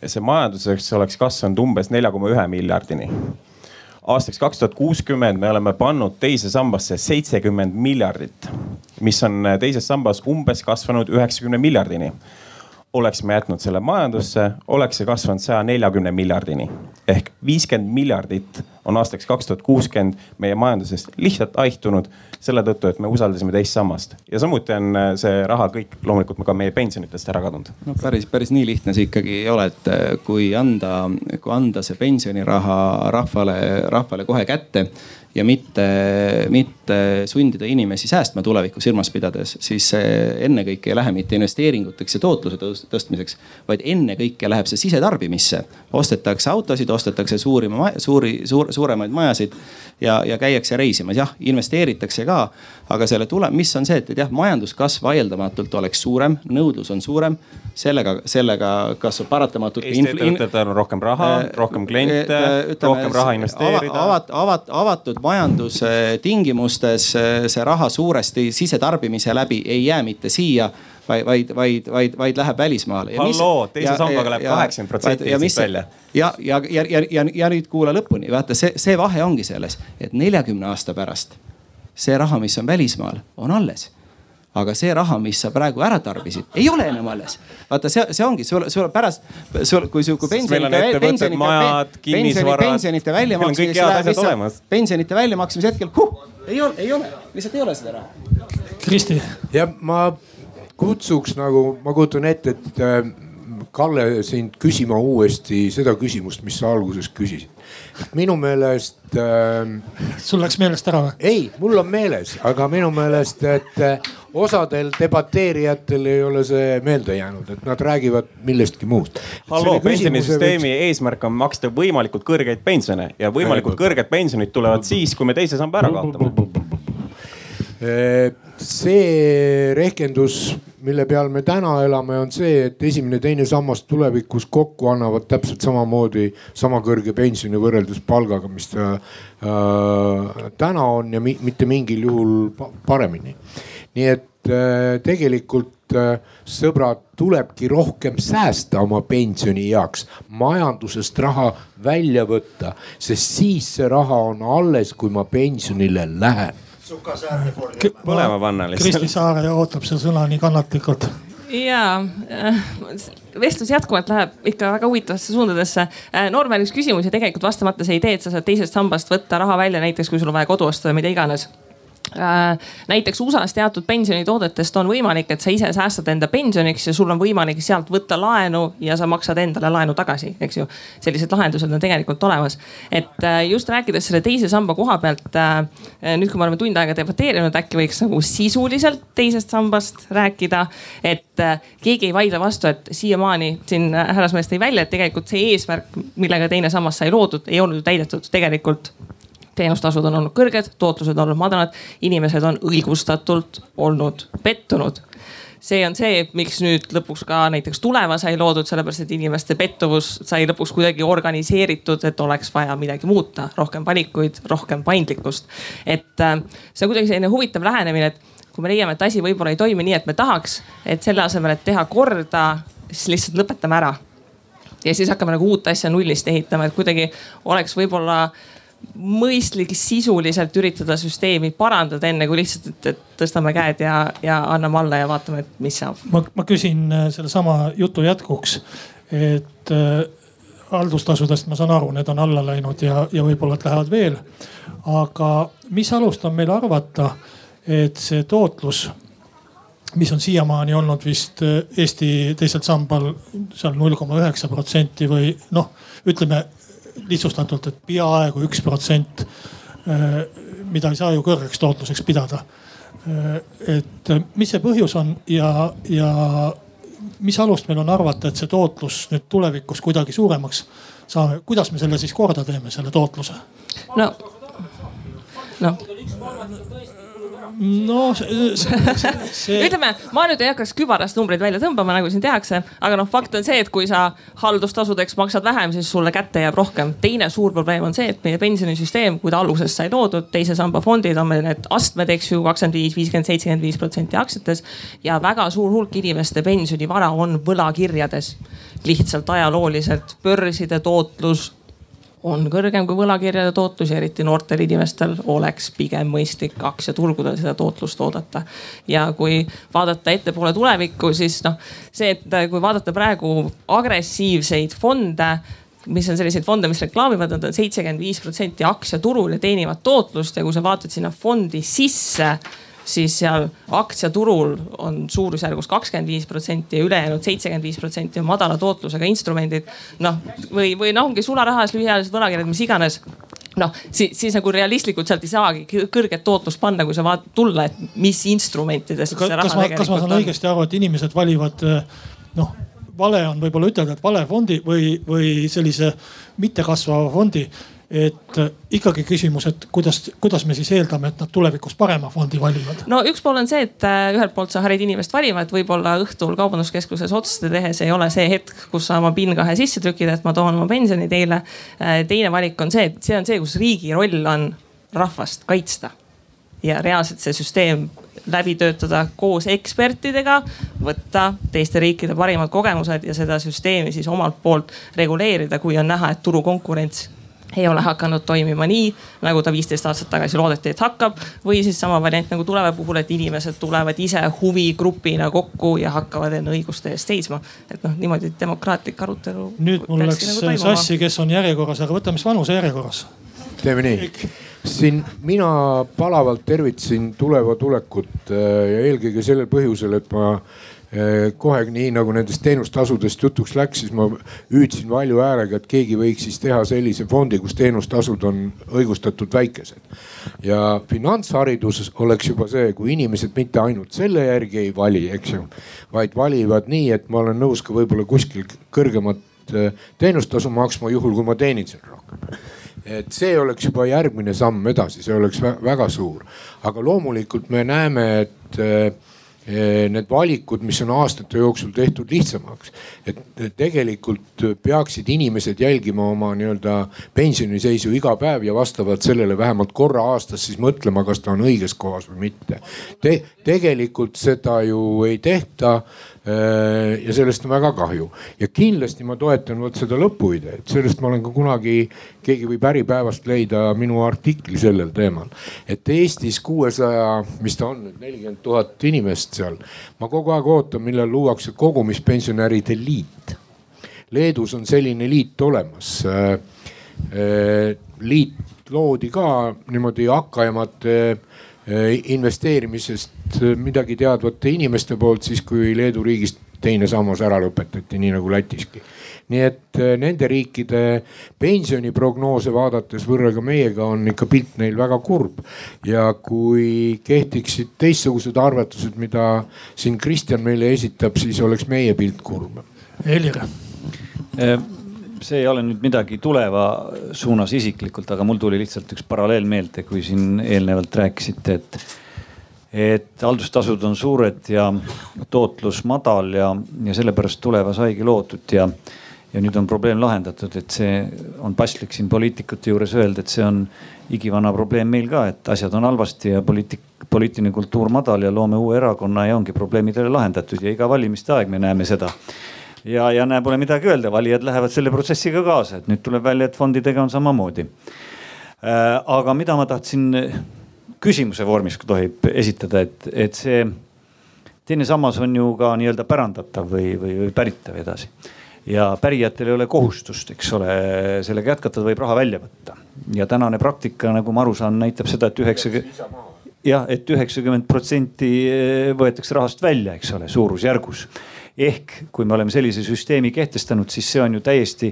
see majanduseks oleks kasvanud umbes nelja koma ühe miljardini. aastaks kaks tuhat kuuskümmend me oleme pannud teise sambasse seitsekümmend miljardit, mis on teises sambas umbes kasvanud üheksakümne miljardini oleksime jätnud selle majandusse, oleks see kasvanud saja neljakümne miljardini. ehk viiskümmend miljardit on aastaks kaks tuhat kuuskümmend meie majandusest lihtsalt haihtunud selle tõttu, et me usaldasime teist sammast. ja samuti on äh, see raha kõik loomulikult ka meie pensionitest ära kadunud. no päris, päris nii lihtne see ikkagi ei ole, et äh, kui anda, kui anda see pensioniraha rahvale, rahvale kohe kätte ja mitte, mitte sundida inimesi säästma tulevikku silmas pidades, siis ennekõike ei lähe mitte investeeringuteks ja tootluse tõstmiseks, vaid ennekõike läheb see sisetarbimisse. ostetakse autosid, ostetakse suuri, suuri, suur, suuremaid majasid ja, ja käiakse reisimas, jah, investeeritakse ka. Aga selle tule, mis on see, et, et jah, majanduskasv vaieldamatult oleks suurem, nõudlus on suurem. sellega, sellega kasvab paratamatult. Eesti ettevõtetel on rohkem raha, äh, rohkem kliente äh, ütleme, rohkem raha investeerida avat,. Avat, avatud majanduse tingimustes äh, see raha suuresti sisetarbimise läbi ei jää mitte siia vaid, vaid, vaid, vaid, vaid läheb välismaale. halloo, teise sambaga läheb kaheksakümmend protsenti Eestist välja. ja, ja, ja, ja, ja, ja nüüd kuula lõpuni, vaata see, see vahe ongi selles, et neljakümne aasta pärast see raha, mis on välismaal, on alles aga see raha, mis sa praegu ära tarbisid, ei ole enam alles. vaata, see, see ongi sul, sul pärast, sul, kui su, kui pensionite, pensionite, pensionite, pensionite väljamaksmise läheb lihtsalt, pensionite väljamaksmise hetkel huh, ei ole, ei ole, lihtsalt ei ole seda raha. Kristi. ja ma kutsuks nagu, ma kujutan ette, et äh, Kalle sind küsima uuesti seda küsimust, mis sa alguses küsisid. Minu meelest äh,. sul läks meelest ära või? ei, mul on meeles, aga minu meelest, et äh, osadel debateerijatel ei ole see meelde jäänud, et nad räägivad millestki muust. halloo, pensionisüsteemi võiks... eesmärk on maksta võimalikult kõrgeid pensione ja võimalikult kõrged pensionid tulevad siis, kui me teise samba ära kaotame see rehkendus, mille peal me täna elame, on see, et esimene, teine sammas tulevikus kokku annavad täpselt samamoodi sama kõrge pensioni võrreldes palgaga, mis ta äh, täna on ja mi mitte mingil juhul paremini. nii et äh, tegelikult äh, sõbrad, tulebki rohkem säästa oma pensionieaks, majandusest raha välja võtta, sest siis see raha on alles, kui ma pensionile lähen põlema panna lihtsalt. Kristi Saare ootab seda sõna nii kannatlikult ja äh, vestlus jätkuvalt läheb ikka väga huvitavasse suundadesse. Äh, Norman, üks küsimus ja tegelikult vastamata see idee, et sa saad teisest sambast võtta raha välja, näiteks kui sul on vaja kodu osta või mida iganes näiteks USA-s teatud pensionitoodetest on võimalik, et sa ise säästad enda pensioniks ja sul on võimalik sealt võtta laenu ja sa maksad endale laenu tagasi, eks ju. sellised lahendused on tegelikult olemas. et äh, just rääkides selle teise samba koha pealt, äh, nüüd kui me oleme tund aega debateerinud, äkki võiks nagu sisuliselt teisest sambast rääkida. et keegi ei vaidle vastu, et siiamaani siin härrasmees tõi välja, et tegelikult see eesmärk, millega teine sammas sai loodud, ei olnud ju täidetud tegelikult teenustasud on olnud kõrged, tootlused on olnud madalad, inimesed on õigustatult olnud pettunud see on see, miks nüüd lõpuks ka näiteks Tuleva sai loodud, sellepärast et inimeste pettuvus sai lõpuks kuidagi organiseeritud, et oleks vaja midagi muuta, rohkem valikuid, rohkem paindlikkust. et äh, see on kuidagi selline huvitav lähenemine, et kui me leiame, et asi võib-olla ei toimi nii, et me tahaks, et selle asemel, et teha korda, siis lihtsalt lõpetame ära. ja siis hakkame nagu uut asja nullist ehitama, et kuidagi oleks võib-olla mõistlik sisuliselt üritada süsteemi parandada, enne kui lihtsalt, et, et tõstame käed ja, ja anname alla ja vaatame, et mis saab. ma, ma küsin äh, sellesama jutu jätkuks, et äh, haldustasudest ma saan aru, need on alla läinud ja, ja võib-olla lähevad veel. aga mis alust on meil arvata, et see tootlus, mis on siiamaani olnud vist äh, Eesti teisel sambal seal null koma üheksa protsenti või noh, ütleme lihtsustatult, et peaaegu üks protsent, äh, mida ei saa ju kõrgeks tootluseks pidada. Äh, et äh, mis see põhjus on ja, ja mis alust meil on arvata, et see tootlus nüüd tulevikus kuidagi suuremaks saame, kuidas me selle siis korda teeme, selle tootluse? no, noh no see, see, see... ütleme, ma nüüd ei hakkaks kübarast numbreid välja tõmbama, nagu siin tehakse, aga noh, fakt on see, et kui sa haldustasudeks maksad vähem, siis sulle kätte jääb rohkem. teine suur probleem on see, et meie pensionisüsteem, kui ta algusest sai loodud, teise samba fondid on meil need astmed, eks ju, kakskümmend viis, viiskümmend, seitsekümmend viis protsenti aktsiates. ja väga suur hulk inimeste pensionivara on võlakirjades. lihtsalt ajalooliselt börside tootlus on kõrgem kui võlakirjade tootlus ja eriti noortel inimestel oleks pigem mõistlik aktsiaturgudel seda tootlust oodata. ja kui vaadata ettepoole tulevikku, siis noh, see, et kui vaadata praegu agressiivseid fonde mis on selliseid fonde, mis reklaamivad, nad on seitsekümmend viis protsenti aktsiaturul ja teenivad tootlust ja kui sa vaatad sinna fondi sisse siis seal aktsiaturul on suurusjärgus kakskümmend viis protsenti ja ülejäänud seitsekümmend viis protsenti on madala tootlusega instrumendid. noh, või, või noh, ongi sularahas lühiajalised võlakirjad, mis iganes noh, siis, siis nagu realistlikult sealt ei saagi kõrget tootlust panna, kui sa vaatad tulla, et mis instrumentidest see raha kas ma, kas ma saan on? õigesti aru, et inimesed valivad noh, vale on võib-olla ütelda, et vale fondi või, või sellise mittekasvava fondi et äh, ikkagi küsimus, et kuidas, kuidas me siis eeldame, et nad tulevikus parema fondi valivad? no üks pool on see, et äh, ühelt poolt sa harid inimest valima, et võib-olla õhtul kaubanduskeskuses otsuste tehes ei ole see hetk, kus sa oma PIN2 sisse trükid, et ma toon oma pensioni teile. Äh, teine valik on see, et see on see, kus riigi roll on rahvast kaitsta ja reaalselt see süsteem läbi töötada koos ekspertidega, võtta teiste riikide parimad kogemused ja seda süsteemi siis omalt poolt reguleerida, kui on näha, et turukonkurents ei ole hakanud toimima nii, nagu ta viisteist aastat tagasi loodeti, et hakkab. või siis sama variant nagu Tuleva puhul, et inimesed tulevad ise huvigrupina kokku ja hakkavad enda õiguste eest seisma. et noh, niimoodi demokraatlik arutelu. nüüd mul läks nagu sassi, kes on järjekorras, aga võtame siis vanuse järjekorras. teeme nii siin mina palavalt tervitasin Tuleva tulekut äh, ja eelkõige sellel põhjusel, et ma kohe nii nagu nendest teenustasudest jutuks läks, siis ma hüüdsin valju häälega, et keegi võiks siis teha sellise fondi, kus teenustasud on õigustatult väikesed. ja finantshariduses oleks juba see, kui inimesed mitte ainult selle järgi ei vali, eks ju, vaid valivad nii, et ma olen nõus ka võib-olla kuskil kõrgemat eh, teenustasu maksma, juhul kui ma teenin seal rohkem et see oleks juba järgmine samm edasi, see oleks väga suur. aga loomulikult me näeme, et Eh, need valikud, mis on aastate jooksul tehtud lihtsamaks. et tegelikult peaksid inimesed jälgima oma nii-öelda pensioniseisu iga päev ja vastavalt sellele vähemalt korra aastas siis mõtlema, kas ta on õiges kohas või mitte Te,. tegelikult seda ju ei tehta ja sellest on väga kahju ja kindlasti ma toetan vot seda lõpuideed, sellest ma olen ka kunagi, keegi võib Äripäevast leida minu artikli sellel teemal. et Eestis kuuesaja, mis ta on nüüd, nelikümmend tuhat inimest seal. ma kogu aeg ootan, millal luuakse kogumispensionäride liit. Leedus on selline liit olemas. Äh, äh, liit loodi ka niimoodi hakkaemate Eh, investeerimisest eh, midagi teadvate inimeste poolt, siis kui Leedu riigist teine sammas ära lõpetati, nii nagu Lätiski. nii et eh, nende riikide pensioniprognoose vaadates võrrelge meiega on ikka pilt neil väga kurb. ja kui kehtiksid teistsugused arvutused, mida siin Kristjan meile esitab, siis oleks meie pilt kurb. Helir see ei ole nüüd midagi tuleva suunas isiklikult, aga mul tuli lihtsalt üks paralleel meelde, kui siin eelnevalt rääkisite, et, et haldustasud on suured ja tootlus madal ja, ja sellepärast tuleva saigi loodud ja, ja nüüd on probleem lahendatud, et see on paslik siin poliitikute juures öelda, et see on igivana probleem meil ka, et asjad on halvasti ja poliitik, poliitiline kultuur madal ja loome uue erakonna ja ongi probleemid jälle lahendatud ja iga valimiste aeg me näeme seda ja, ja näe, pole midagi öelda, valijad lähevad selle protsessiga kaasa, et nüüd tuleb välja, et fondidega on samamoodi. Äh, aga mida ma tahtsin küsimuse vormis, tohib esitada, et, et see teine sammas on ju ka nii-öelda pärandatav või, või, või päritav edasi. ja pärijatel ei ole kohustust, eks ole, sellega jätkata, võib raha välja võtta. ja tänane praktika, nagu ma aru saan, näitab seda et, et üheksakümmend jah, et üheksakümmend protsenti võetakse rahast välja, eks ole, suurusjärgus ehk kui me oleme sellise süsteemi kehtestanud, siis see on ju täiesti,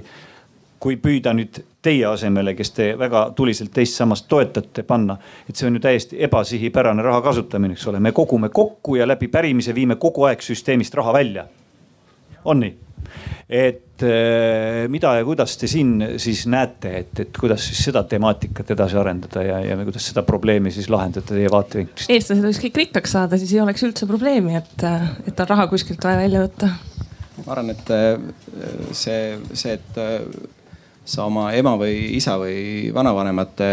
kui püüda nüüd teie asemele, kes te väga tuliselt teist sammast toetate, panna, et see on ju täiesti ebasihipärane raha kasutamine, eks ole, me kogume kokku ja läbi pärimise viime kogu aeg süsteemist raha välja. on nii? et äh, mida ja kuidas te siin siis näete, et, et kuidas siis seda temaatikat edasi arendada ja, ja kuidas seda probleemi siis lahendada teie vaatevinklist? eestlased võiks kõik rikkaks saada, siis ei oleks üldse probleemi, et, et on raha kuskilt vaja välja võtta. ma arvan, et äh, see, see, et äh, sa oma ema või isa või vanavanemate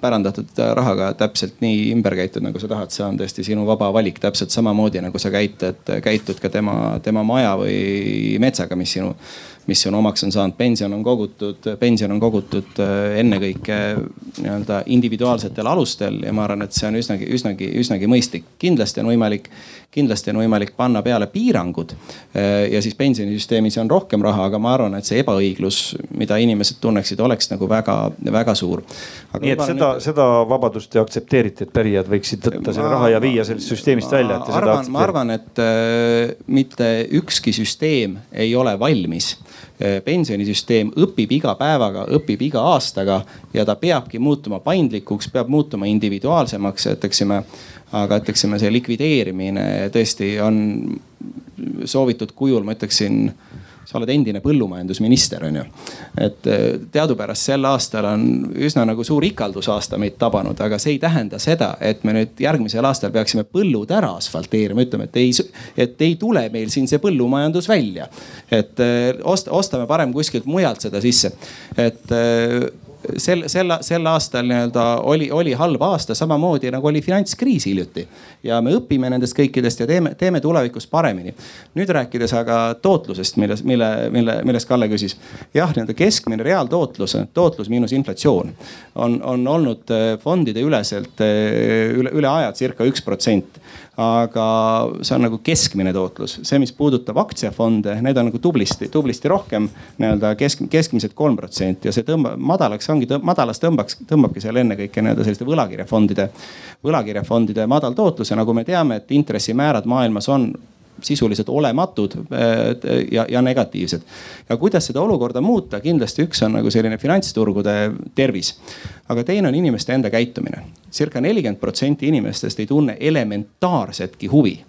pärandatud rahaga täpselt nii ümber käitud, nagu sa tahad, see on tõesti sinu vaba valik, täpselt samamoodi nagu sa käitud, käitud ka tema, tema maja või metsaga, mis sinu mis on omaks on saanud, pension on kogutud, pension on kogutud äh, ennekõike nii-öelda individuaalsetel alustel ja ma arvan, et see on üsnagi, üsnagi, üsnagi mõistlik. kindlasti on võimalik, kindlasti on võimalik panna peale piirangud äh, ja siis pensionisüsteemis on rohkem raha, aga ma arvan, et see ebaõiglus, mida inimesed tunneksid, oleks nagu väga-väga suur. nii et seda nüüd..., seda vabadust te aktsepteerite, et pärijad võiksid võtta selle raha ja viia sellest süsteemist välja, et te arvan, ma arvan, et äh, mitte ükski süsteem ei ole valmis pensionisüsteem õpib iga päevaga, õpib iga aastaga ja ta peabki muutuma paindlikuks, peab muutuma individuaalsemaks, ütleksime. aga ütleksime, see likvideerimine tõesti on soovitud kujul, ma ütleksin sa oled endine põllumajandusminister, on ju. et eh, teadupärast sel aastal on üsna nagu suur ikaldusaasta meid tabanud, aga see ei tähenda seda, et me nüüd järgmisel aastal peaksime põllud ära asfalteerima, ütleme, et ei, et ei tule meil siin see põllumajandus välja. et eh, osta, ostame parem kuskilt mujalt seda sisse, et eh, sel, sel, sel aastal nii-öelda oli, oli halb aasta, samamoodi nagu oli finantskriis hiljuti. Ja me õpime nendest kõikidest ja teeme, teeme tulevikus paremini. nüüd rääkides aga tootlusest, milles, mille, mille, millest Kalle küsis. jah, nii-öelda keskmine reaaltootlus, tootlus miinus inflatsioon on, on olnud eh, fondide üleselt eh, üle, üle aja circa üks protsent aga see on nagu keskmine tootlus. see, mis puudutab aktsiafonde, need on nagu tublisti, tublisti rohkem nii-öelda kesk, keskmiselt kolm protsenti ja see tõmbab madalaks ongi, madalas tõmbaks, tõmbabki seal ennekõike nii-öelda selliste võlakirjafondide, võlakirjafondide madal tootlus ja nagu me teame, et intressimäärad maailmas on sisuliselt olematud äh, ja, ja negatiivsed. ja kuidas seda olukorda muuta, kindlasti üks on nagu selline finantsturgude tervis. aga teine on inimeste enda käitumine circa. nelikümmend protsenti inimestest ei tunne elementaarsetki huvi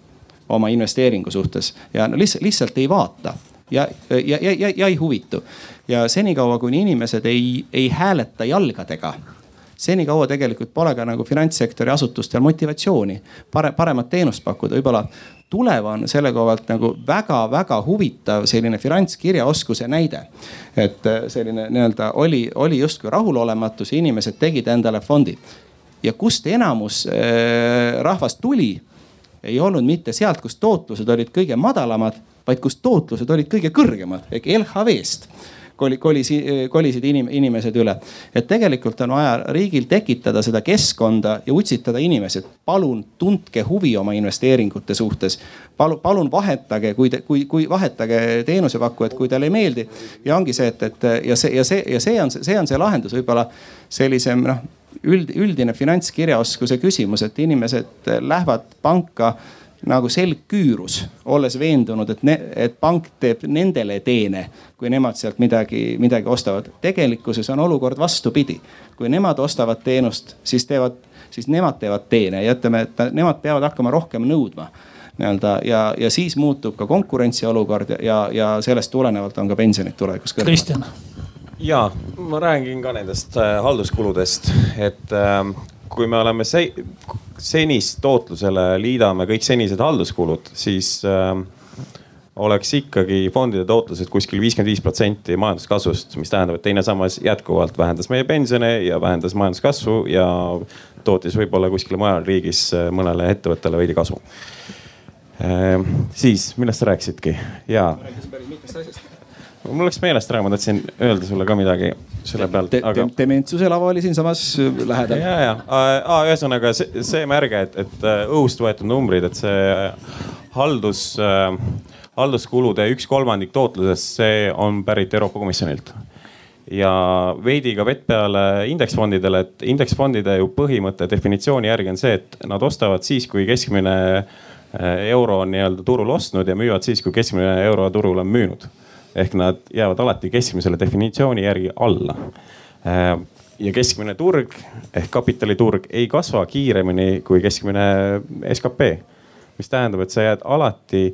oma investeeringu suhtes ja no lihtsalt, lihtsalt ei vaata ja, ja, ja, ja, ja ei huvitu. ja senikaua, kuni inimesed ei, ei hääleta jalgadega senikaua tegelikult pole ka nagu finantssektori asutustel motivatsiooni pare, paremat teenust pakkuda, võib-olla tulev on selle koha pealt nagu väga-väga huvitav selline finantskirjaoskuse näide. et äh, selline nii-öelda oli, oli justkui rahulolematus inimesed tegid endale fondid. ja kust enamus äh, rahvast tuli, ei olnud mitte sealt, kus tootlused olid kõige madalamad, vaid kus tootlused olid kõige kõrgemad ehk LHV-st koli, kolisi, kolisid inim, inimesed üle. et tegelikult on vaja riigil tekitada seda keskkonda ja utsitada inimesi, et palun tundke huvi oma investeeringute suhtes. palun, palun vahetage, kui te, kui, kui vahetage teenusepakkujat, kui teile ei meeldi. ja ongi see, et, et ja see ja see ja see on, see on see lahendus võib-olla sellisem noh üld, üldine finantskirjaoskuse küsimus, et inimesed lähevad panka nagu selg küürus, olles veendunud, et, et pank teeb nendele teene, kui nemad sealt midagi, midagi ostavad. tegelikkuses on olukord vastupidi. kui nemad ostavad teenust, siis teevad, siis nemad teevad teene ja ütleme, et nemad peavad hakkama rohkem nõudma nii-öelda ja, ja siis muutub ka konkurentsiolukord ja, ja sellest tulenevalt on ka pensionid tulevikus kõrgemad. Kristjan. ja ma räägin ka nendest äh, halduskuludest, et äh, kui me oleme se senist tootlusele liidame kõik senised halduskulud, siis äh, oleks ikkagi fondide tootlused kuskil viiskümmend viis protsenti majanduskasvust, mis tähendab, et teine sammas jätkuvalt vähendas meie pensione ja vähendas majanduskasvu ja tootis võib-olla kuskile mujal riigis äh, mõnele ettevõttele veidi kasu äh,. siis, millest sa rääkisidki? jaa. ma rääkisin päris mitmest asjast mul läks meelest ära, ma tahtsin öelda sulle ka midagi selle pealt te,. Aga... Dementsuse lava oli siinsamas äh, lähedal. ja, ja ühesõnaga see, see märge, et, et äh, õhust võetud numbrid, et see äh, haldus äh,, halduskulude üks kolmandik tootlusest, see on pärit Euroopa Komisjonilt ja veidi ka vett peale indeksfondidele, et indeksfondide ju põhimõte definitsiooni järgi on see, et nad ostavad siis, kui keskmine euro on nii-öelda turul ostnud ja müüvad siis, kui keskmine euro turul on müünud ehk nad jäävad alati keskmisele definitsiooni järgi alla. Äh, ja keskmine turg ehk kapitaliturg ei kasva kiiremini kui keskmine skp, mis tähendab, et sa jääd alati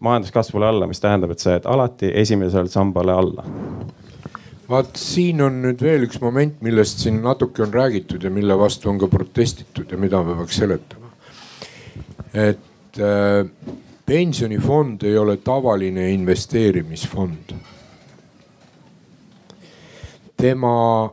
majanduskasvule alla, mis tähendab, et sa jääd alati esimesele sambale alla vaat siin on nüüd veel üks moment, millest siin natuke on räägitud ja mille vastu on ka protestitud ja mida me peaks seletama. et äh, pensionifond ei ole tavaline investeerimisfond. tema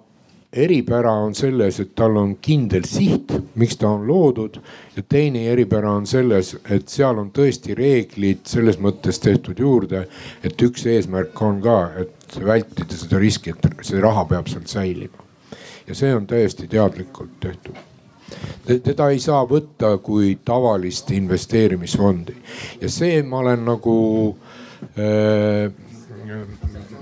eripära on selles, et tal on kindel siht, miks ta on loodud ja teine eripära on selles, et seal on tõesti reeglid selles mõttes tehtud juurde, et üks eesmärk on ka, et vältida seda riski, et see raha peab seal säilima. ja see on täiesti teadlikult tehtud teda ei saa võtta kui tavalist investeerimisfondi. Ja see, ma olen nagu äh,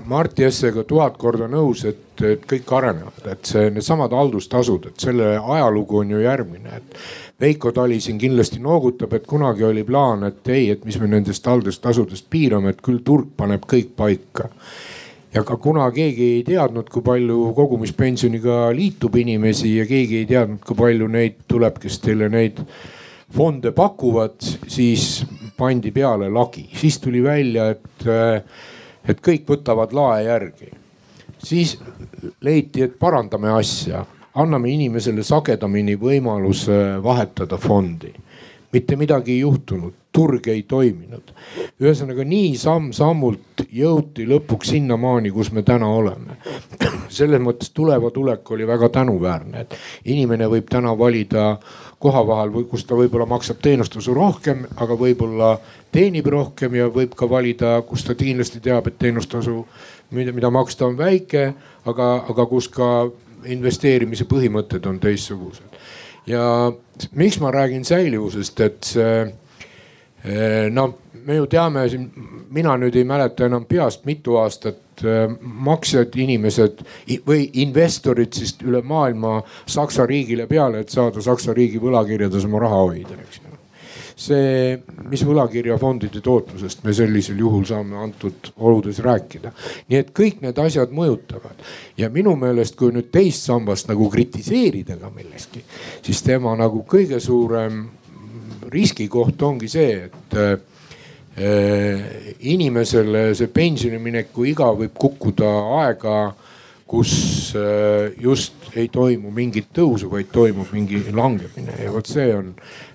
Marti Essega tuhat korda nõus, et, et kõik arenevad, et see, needsamad haldustasud, et selle ajalugu on ju järgmine, et Veiko Tali siin kindlasti noogutab, et kunagi oli plaan, et ei, et mis me nendest haldustasudest piirame, et küll turg paneb kõik paika ja ka kuna keegi ei teadnud, kui palju kogumispensioniga liitub inimesi ja keegi ei teadnud, kui palju neid tuleb, kes teile neid fonde pakuvad, siis pandi peale lagi, siis tuli välja, et, et kõik võtavad lae järgi. siis leiti, et parandame asja, anname inimesele sagedamini võimaluse vahetada fondi. Mitte midagi ei juhtunud, turg ei toiminud. ühesõnaga nii samm-sammult jõuti lõpuks sinnamaani, kus me täna oleme. selles mõttes tuleva tulek oli väga tänuväärne, et inimene võib täna valida koha vahel, kus ta võib-olla maksab teenustasu rohkem, aga võib-olla teenib rohkem ja võib ka valida, kus ta kindlasti teab, et teenustasu, mida, mida maksta on väike, aga, aga kus ka investeerimise põhimõtted on teistsugused ja miks ma räägin säilivusest, et see no me ju teame siin, mina nüüd ei mäleta enam peast, mitu aastat eh, maksjad, inimesed või investorid siis üle maailma Saksa riigile peale, et saada Saksa riigi võlakirjades oma raha hoida, eks ju see, mis võlakirjafondide tootlusest me sellisel juhul saame antud oludes rääkida. nii et kõik need asjad mõjutavad ja minu meelest, kui nüüd teist sambast nagu kritiseerida ka milleski, siis tema nagu kõige suurem riskikoht ongi see, et inimesele see pensionimineku iga võib kukkuda aega, kus just ei toimu mingit tõusu, vaid toimub mingi langemine. Ja vot see on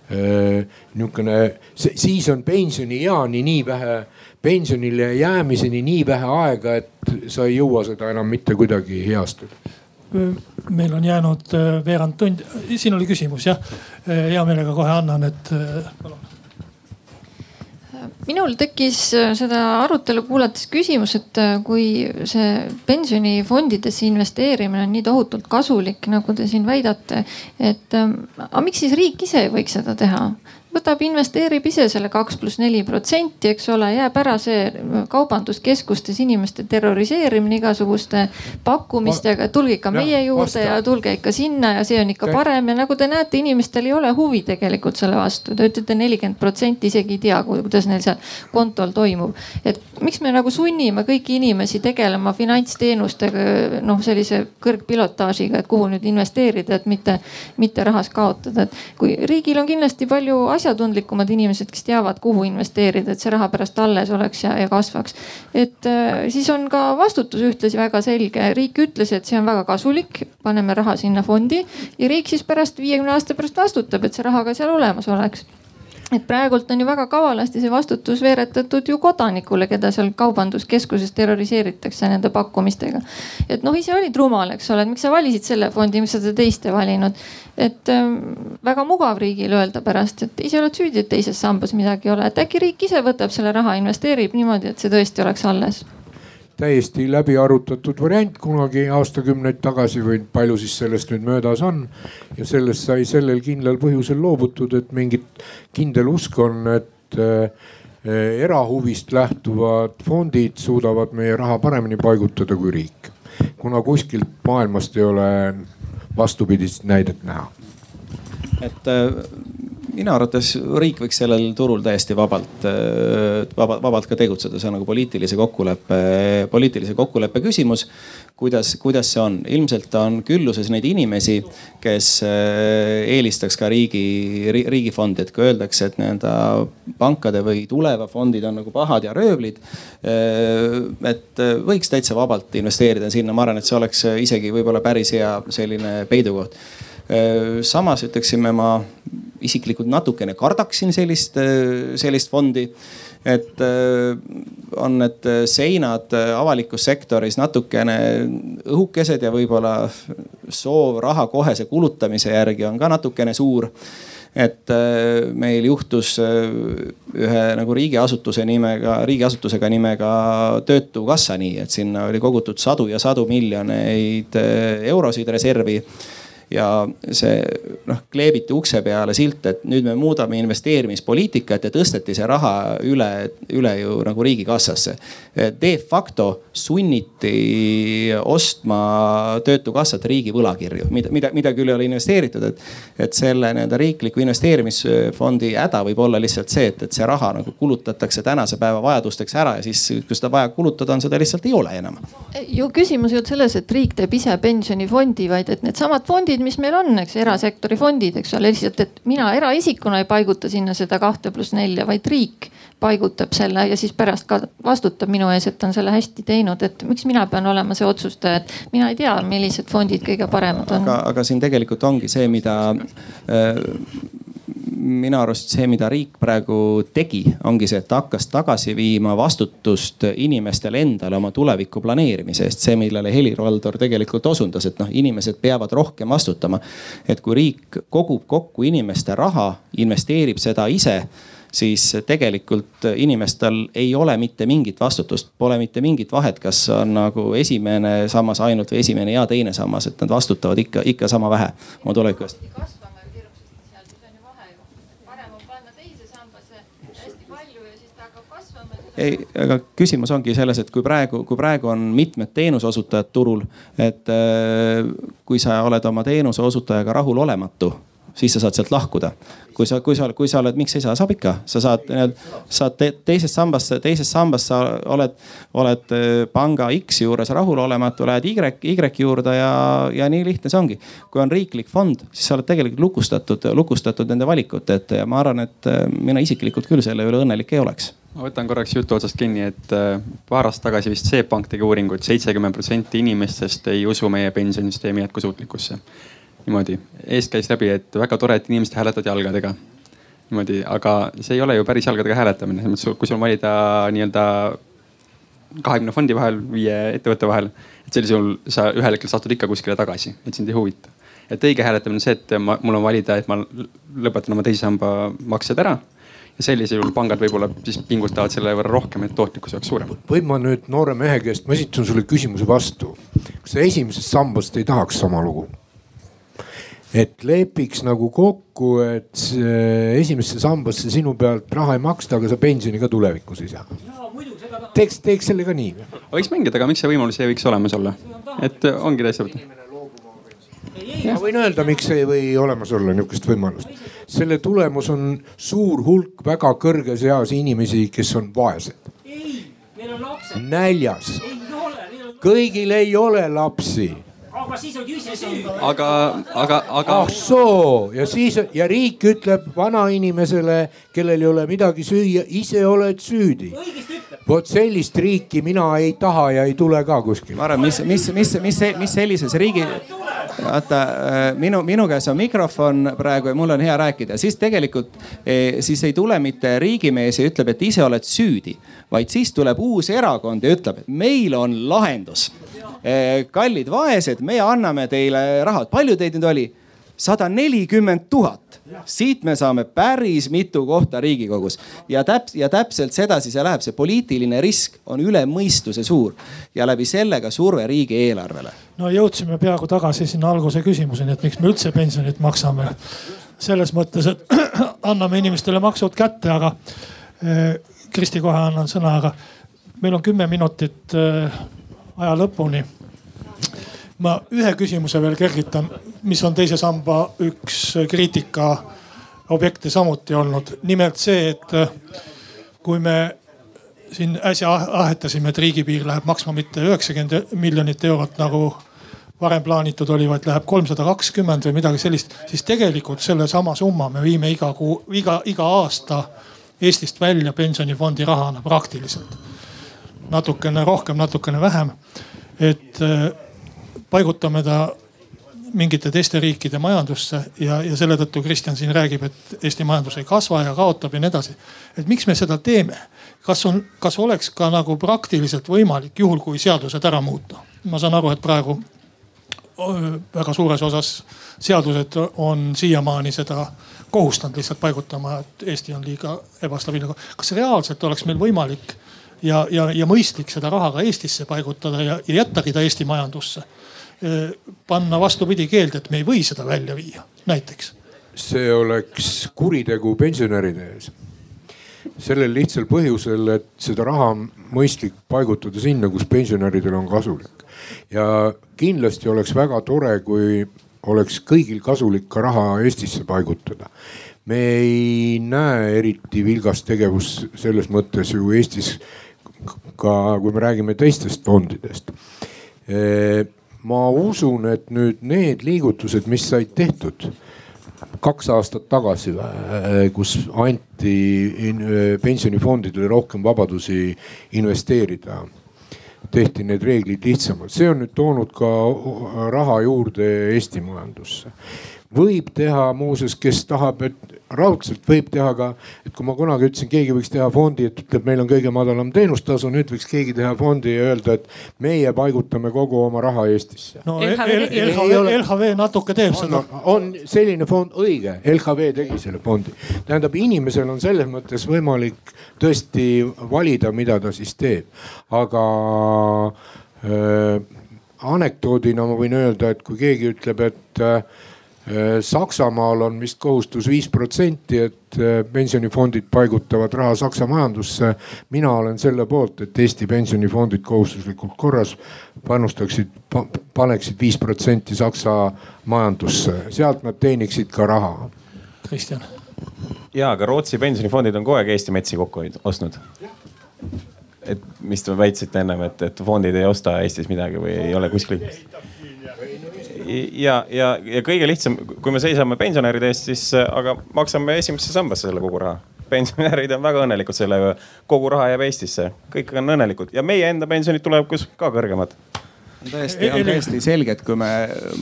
niisugune, siis on pensionieani nii vähe, pensionile jäämiseni nii vähe aega, et sa ei jõua seda enam mitte kuidagi heastada meil on jäänud veerand tundi, siin oli küsimus jah, hea meelega kohe annan, et palun minul tekkis seda arutelu kuulates küsimus, et kui see pensionifondidesse investeerimine on nii tohutult kasulik, nagu te siin väidate, et aga miks siis riik ise ei võiks seda teha? Võtab, investeerib ise selle kaks pluss neli protsenti, eks ole, jääb ära see kaubanduskeskustes inimeste terroriseerimine igasuguste pakkumistega, et tulge ikka meie juurde ja tulge ikka sinna ja see on ikka parem ja nagu te näete, inimestel ei ole huvi tegelikult selle vastu. Te ütlete nelikümmend protsenti isegi ei tea, kuidas neil seal kontol toimub. et miks me nagu sunnime kõiki inimesi tegelema finantsteenustega noh, sellise kõrgpilotaažiga, et kuhu nüüd investeerida, et mitte, mitte rahas kaotada, et kui riigil on kindlasti palju asjatundlikumad inimesed, kes teavad, kuhu investeerida, et see raha pärast alles oleks ja, ja kasvaks. et äh, siis on ka vastutus ühtlasi väga selge. riik ütles, et see on väga kasulik, paneme raha sinna fondi ja riik siis pärast viiekümne aasta pärast vastutab, et see raha ka seal olemas oleks et praegult on ju väga kavalasti see vastutus veeretatud ju kodanikule, keda seal kaubanduskeskuses terroriseeritakse nende pakkumistega. et noh, ise olid rumal, eks ole, et miks sa valisid selle fondi, miks sa seda teist ei valinud. et ähm, väga mugav riigil öelda pärast, et ise oled süüdi, et teises sambas midagi ei ole, et äkki riik ise võtab selle raha, investeerib niimoodi, et see tõesti oleks alles täiesti läbi arutatud variant kunagi aastakümneid tagasi või palju siis sellest nüüd möödas on. ja sellest sai sellel kindlal põhjusel loobutud, et mingit kindel usk on, et äh, erahuvist lähtuvad fondid suudavad meie raha paremini paigutada kui riik. kuna kuskilt maailmast ei ole vastupidist näidet näha. et äh, minu arvates riik võiks sellel turul täiesti vabalt, äh, vaba, vabalt ka tegutseda, see on nagu poliitilise kokkuleppe, poliitilise kokkuleppe küsimus. kuidas, kuidas see on, ilmselt on külluses neid inimesi, kes äh, eelistaks ka riigi, riigifondi, et kui öeldakse, et nii-öelda pankade või tuleva fondid on nagu pahad ja röövlid. Äh, et võiks täitsa vabalt investeerida sinna, ma arvan, et see oleks isegi võib-olla päris hea selline peidukoht samas ütleksime ma isiklikult natukene kardaksin sellist, sellist fondi. et äh, on need seinad avalikus sektoris natukene õhukesed ja võib-olla soov raha kohese kulutamise järgi on ka natukene suur et äh, meil juhtus äh, ühe nagu riigiasutuse nimega, riigiasutusega nimega Töötukassa nii, et sinna oli kogutud sadu ja sadu miljoneid eurosid reservi ja see noh, kleebiti ukse peale silt, et nüüd me muudame investeerimispoliitikat ja tõsteti see raha üle, üle ju nagu riigikassasse. De facto sunniti ostma töötukassat riigi võlakirju, mida, mida, mida küll ei ole investeeritud, et. et selle nii-öelda riikliku investeerimisfondi häda võib olla lihtsalt see, et, et see raha nagu kulutatakse tänase päeva vajadusteks ära ja siis, kui seda vaja kulutada on, seda lihtsalt ei ole enam. ju küsimus ei olnud selles, et riik teeb ise pensionifondi, vaid et needsamad fondid fondid, mis meil on, eks erasektori fondid, eks ole, lihtsalt, et mina eraisikuna ei paiguta sinna seda kahte pluss nelja, vaid riik paigutab selle ja siis pärast ka vastutab minu ees, et on selle hästi teinud, et miks mina pean olema see otsustaja, et mina ei tea, millised fondid kõige paremad on. aga, aga siin tegelikult ongi see, mida äh, minu arust see, mida riik praegu tegi, ongi see, et ta hakkas tagasi viima vastutust inimestele endale oma tuleviku planeerimise eest. see, millele Helir-Valdor tegelikult osundas, et noh, inimesed peavad rohkem vastutama. et kui riik kogub kokku inimeste raha, investeerib seda ise siis tegelikult inimestel ei ole mitte mingit vastutust, pole mitte mingit vahet, kas on nagu esimene sammas ainult või esimene ja teine sammas, et nad vastutavad ikka, ikka sama vähe oma tuleviku eest ei, aga küsimus ongi selles, et kui praegu, kui praegu on mitmed teenuseosutajad turul, et äh, kui sa oled oma teenuse osutajaga rahulolematu siis sa saad sealt lahkuda. kui sa, kui sa, kui sa oled, miks ei saa, saab ikka, sa saad, saad te, teisest sambast, teises sambas sa oled, oled äh, panga X juures rahulolematu, lähed Y, Y juurde ja, ja nii lihtne see ongi. kui on riiklik fond, siis sa oled tegelikult lukustatud, lukustatud nende valikute ette ja ma arvan, et äh, mina isiklikult küll selle üle õnnelik ei oleks ma võtan korraks jutu otsast kinni, et äh, paar aastat tagasi vist SEB Pank tegi uuringu et, et seitsekümmend protsenti inimestest ei usu meie pensionisüsteemi jätkusuutlikkusse. niimoodi, eest käis läbi, et väga tore, et inimesed hääletavad jalgadega. niimoodi, aga see ei ole ju päris jalgadega hääletamine, selles mõttes, kui sul valida nii-öelda kahekümne fondi vahel, viie ettevõtte vahel, et sellisel juhul sa ühel hetkel satud ikka kuskile tagasi, et sind ei huvita. et õige hääletamine on see, et ma, mul on valida, et ma lõpetan oma teise samba maksed ära sellisel juhul pangad võib-olla siis pingutavad selle võrra rohkem, et tootlikkus oleks suurem. võib ma nüüd noore mehe käest, ma esitan sulle küsimuse vastu. kas sa esimesest sambast ei tahaks sama lugu? et lepiks nagu kokku, et esimesse sambasse sinu pealt raha ei maksta, aga sa pensioni ka tulevikus ei saa. teeks, teeks selle ka nii. võiks mängida, aga miks see võimalus ei võiks olemas olla? et ongi täitsa ma võin öelda, miks ei või olemas olla nihukest võimalust. Selle tulemus on suur hulk väga kõrges eas inimesi, kes on vaesed. näljas. kõigil ei ole lapsi aga siis on ju ise süüdi. aga, aga, aga. ah soo ja siis ja riik ütleb vanainimesele, kellel ei ole midagi süüa, ise oled süüdi. vot sellist riiki mina ei taha ja ei tule ka kuskile. ma arvan, mis, mis, mis, mis, mis sellises riigi vaata äh, minu, minu käes on mikrofon praegu ja mul on hea rääkida, siis tegelikult eh, siis ei tule mitte riigimees ja ütleb, et ise oled süüdi, vaid siis tuleb uus erakond ja ütleb, et meil on lahendus. Eh, kallid vaesed, me anname teile raha, palju teid nüüd oli? sada nelikümmend tuhat siit me saame päris mitu kohta Riigikogus ja täp- ja täpselt sedasi see läheb, see poliitiline risk on üle mõistuse suur ja läbi selle ka surve riigieelarvele. no jõudsime peaaegu tagasi sinna alguse küsimuseni, et miks me üldse pensionit maksame. selles mõttes, et anname inimestele maksud kätte, aga eh, Kristi, kohe annan sõna, aga meil on kümme minutit eh, aja lõpuni ma ühe küsimuse veel kergitan, mis on teise samba üks kriitika objekte samuti olnud. nimelt see, et kui me siin äsja ahetasime, et riigipiir läheb maksma mitte üheksakümmend miljonit eurot nagu varem plaanitud oli, vaid läheb kolmsada kakskümmend või midagi sellist, siis tegelikult sellesama summa me viime iga kuu, iga, iga aasta Eestist välja pensionifondi rahana praktiliselt. natukene rohkem, natukene vähem. et paigutame ta mingite teiste riikide majandusse ja, ja selle tõttu Kristjan siin räägib, et Eesti majandus ei kasva ja kaotab ja nii edasi. et miks me seda teeme? kas on, kas oleks ka nagu praktiliselt võimalik, juhul kui seadused ära muuta? ma saan aru, et praegu väga suures osas seadused on siiamaani seda kohustanud lihtsalt paigutama, et Eesti on liiga ebastabiilne. kas reaalselt oleks meil võimalik ja, ja, ja mõistlik seda raha ka Eestisse paigutada ja, ja jättagi ta Eesti majandusse? Panna vastupidi keelde, et me ei või seda välja viia, näiteks? see oleks kuritegu pensionäride ees. sellel lihtsal põhjusel, et seda raha on mõistlik paigutada sinna, kus pensionäridel on kasulik. ja kindlasti oleks väga tore, kui oleks kõigil kasulik ka raha Eestisse paigutada. me ei näe eriti vilgast tegevust selles mõttes ju Eestis ka, kui me räägime teistest fondidest ma usun, et nüüd need liigutused, mis said tehtud kaks aastat tagasi, kus anti pensionifondidele rohkem vabadusi investeerida. tehti need reeglid lihtsamalt, see on nüüd toonud ka raha juurde Eesti majandusse võib teha muuseas, kes tahab, et raudselt võib teha ka, et kui ma kunagi ütlesin, keegi võiks teha fondi, et ütleb, meil on kõige madalam teenustasu, nüüd võiks keegi teha fondi ja öelda, et meie paigutame kogu oma raha Eestisse. no LHV, LHV, LHV natuke teeb on, seda. on selline fond, õige, LHV tegi selle fondi. tähendab, inimesel on selles mõttes võimalik tõesti valida, mida ta siis teeb, aga äh, anekdoodina ma võin öelda, et kui keegi ütleb, et Äh, Saksamaal on vist kohustus viis protsenti, et äh, pensionifondid paigutavad raha Saksa majandusse. mina olen selle poolt, et Eesti pensionifondid kohustuslikult korras panustaksid, paneksid viis protsenti Saksa majandusse, sealt nad teeniksid ka raha. Kristjan. ja, aga Rootsi pensionifondid on kogu aeg Eesti metsi kokku ostnud et mis te väitsite ennem, et, et fondid ei osta Eestis midagi või ei ole kuskil ja, ja, ja kõige lihtsam, kui me seisame pensionäride eest, siis aga maksame esimesse sambasse selle kogu raha. pensionärid on väga õnnelikud selle üle, kogu raha jääb Eestisse, kõik on õnnelikud. Ja meie enda pensionid tulevikus ka kõrgemad on täiesti, on täiesti selge, et kui me,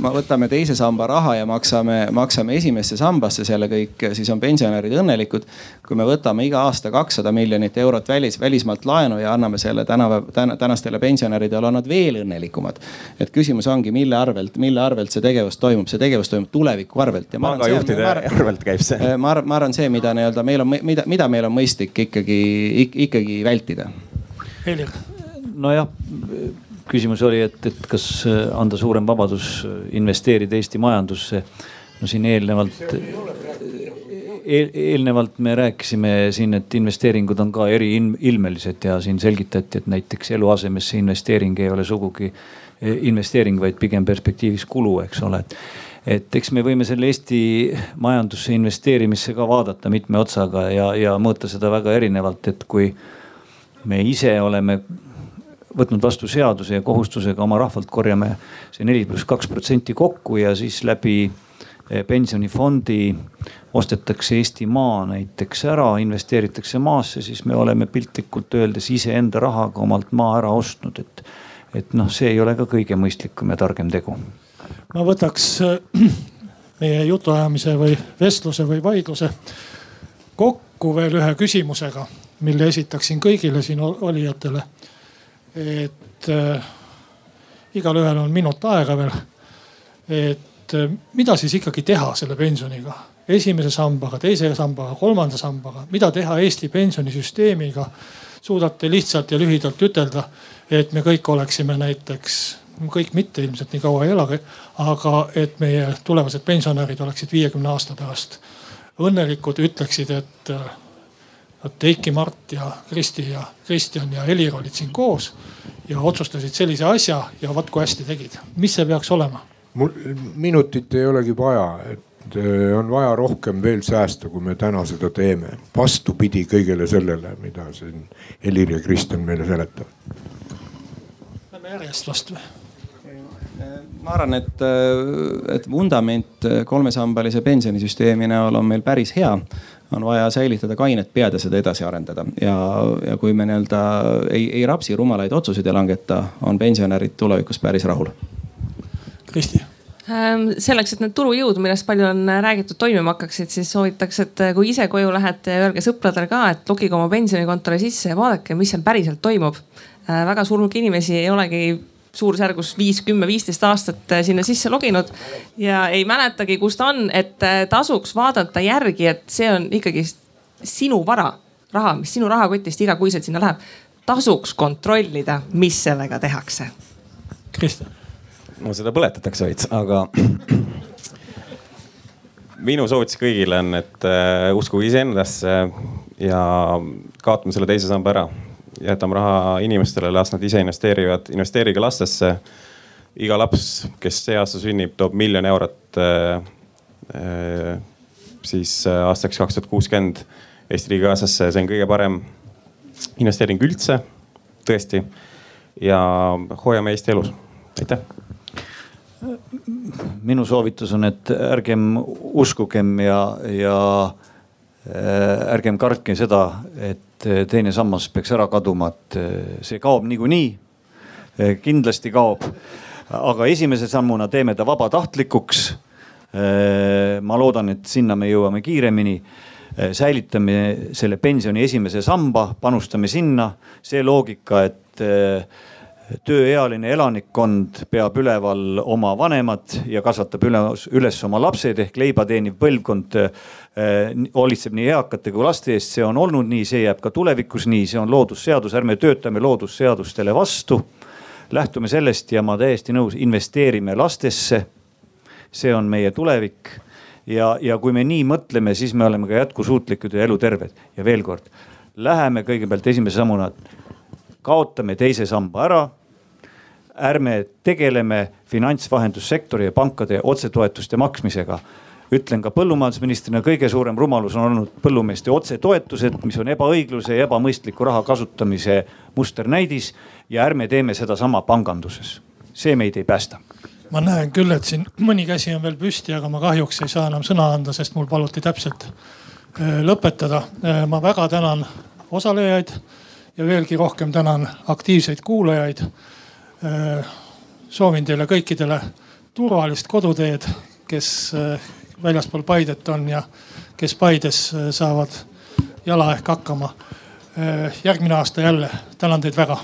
me võtame teise samba raha ja maksame, maksame esimesse sambasse selle kõik, siis on pensionärid õnnelikud. kui me võtame iga aasta kakssada miljonit eurot välis, välismaalt laenu ja anname selle tänapäeva, täna, tänastele pensionäridele, on nad veel õnnelikumad. et küsimus ongi, mille arvelt, mille arvelt see tegevus toimub, see tegevus toimub tuleviku arvelt. pangajuhtide arvelt käib see. ma arvan, ma arvan, see, mida nii-öelda meil on, mida, mida meil on mõistlik ikkagi, ikkagi vältida. Helir. nojah küsimus oli, et, et kas äh, anda suurem vabadus äh, investeerida Eesti majandusse. no siin eelnevalt, eel, eelnevalt me rääkisime siin, et investeeringud on ka eriilmelised ja siin selgitati, et näiteks eluasemesse investeering ei ole sugugi äh, investeering, vaid pigem perspektiivis kulu, eks ole et eks me võime selle Eesti majandusse investeerimisse ka vaadata mitme otsaga ja, ja mõõta seda väga erinevalt, et kui me ise oleme võtnud vastu seaduse ja kohustusega oma rahvalt korjame see neli pluss kaks protsenti kokku ja siis läbi eh, pensionifondi ostetakse Eesti maa näiteks ära, investeeritakse maasse, siis me oleme piltlikult öeldes iseenda rahaga omalt maa ära ostnud, et, et noh, see ei ole ka kõige mõistlikum ja targem tegu. ma võtaks äh, meie jutuajamise või vestluse või vaidluse kokku veel ühe küsimusega, mille esitaksin kõigile siin olijatele et äh, igalühel on minut aega veel. et äh, mida siis ikkagi teha selle pensioniga, esimese sambaga, teise sambaga, kolmanda sambaga, mida teha Eesti pensionisüsteemiga? suudate lihtsalt ja lühidalt ütelda, et me kõik oleksime näiteks, kõik mitte ilmselt nii kaua ei elagi, aga et meie tulevased pensionärid oleksid viiekümne aasta pärast õnnelikud, ütleksid, et äh, vot Eiki, Mart ja Kristi ja Kristjan ja Helir olid siin koos ja otsustasid sellise asja ja vot kui hästi tegid. mis see peaks olema? mul minutit ei olegi vaja, et eh, on vaja rohkem veel säästa, kui me täna seda teeme. vastupidi kõigele sellele, mida siin Helir ja Kristjan meile seletavad. Lähme järjest vastu või? ma arvan, et, et vundament kolmesambalise pensionisüsteemi näol on meil päris hea on vaja säilitada kainet pead ja seda edasi arendada. ja, ja kui me nii-öelda ei, ei rapsi rumalaid otsuseid ei langeta, on pensionärid tulevikus päris rahul. Kristi ähm, selleks, et need turujõud, millest palju on räägitud, toimima hakkaksid, siis soovitaks, et kui ise koju lähete, öelge sõpradele ka, et logige oma pensionikontole sisse ja vaadake, mis seal päriselt toimub. Äh, väga suur hulk inimesi ei olegi suurusjärgus viis, kümme, viisteist aastat äh, sinna sisse loginud ja ei mäletagi, kus ta on, et äh, tasuks vaadata järgi, et see on ikkagi sinu vara, raha, mis sinu rahakotist igakuiselt sinna läheb. tasuks kontrollida, mis sellega tehakse. Kristjan. no seda põletatakse veits, aga minu soovitus kõigile on, et uh, uskuge iseendasse ja kaotame selle teise samba ära jätame raha inimestele, las nad ise investeerivad, investeerige lastesse. iga laps, kes see aasta sünnib, toob miljon eurot äh, äh, siis äh, aastaks kaks tuhat kuuskümmend Eesti Riigikassasse, see on kõige parem investeering üldse, tõesti. ja hoiame Eesti elus, aitäh minu soovitus on, et ärgem uskugem ja, ja ärgem kartke seda, et et teine sammas peaks ära kaduma, et eh, see kaob niikuinii. Kindlasti kaob, aga esimese sammuna teeme ta vabatahtlikuks. Ma loodan, et sinna me jõuame kiiremini säilitame selle pensioni esimese samba, panustame sinna. see loogika, et tööealine elanikkond peab üleval oma vanemad ja kasvatab üles, üles oma lapsed ehk leiba teeniv põlvkond äh, hoolitseb nii eakate kui laste eest, see on olnud nii, see jääb ka tulevikus nii, see on loodusseadus, ärme töötame loodusseadustele vastu. lähtume sellest ja ma täiesti nõus, investeerime lastesse. see on meie tulevik ja, ja kui me nii mõtleme, siis me oleme ka jätkusuutlikud ja eluterved ja veel kord, läheme kõigepealt esimese sammuna kaotame teise samba ära. Ärme tegeleme finantsvahendussektori ja pankade otsetoetuste maksmisega ütlen ka põllumajandusministrina, kõige suurem rumalus on olnud põllumeeste otsetoetused, mis on ebaõigluse ja ebamõistliku raha kasutamise musternäidis. ja ärme teeme sedasama panganduses, see meid ei päästa ma näen küll, et siin mõni käsi on veel püsti, aga ma kahjuks ei saa enam sõna anda, sest mul paluti täpselt lõpetada. ma väga tänan osalejaid ja veelgi rohkem tänan aktiivseid kuulajaid. Soovin teile kõikidele turvalist koduteed, kes väljaspool Paidet on ja kes Paides saavad jala ehk hakkama. järgmine aasta jälle, tänan teid väga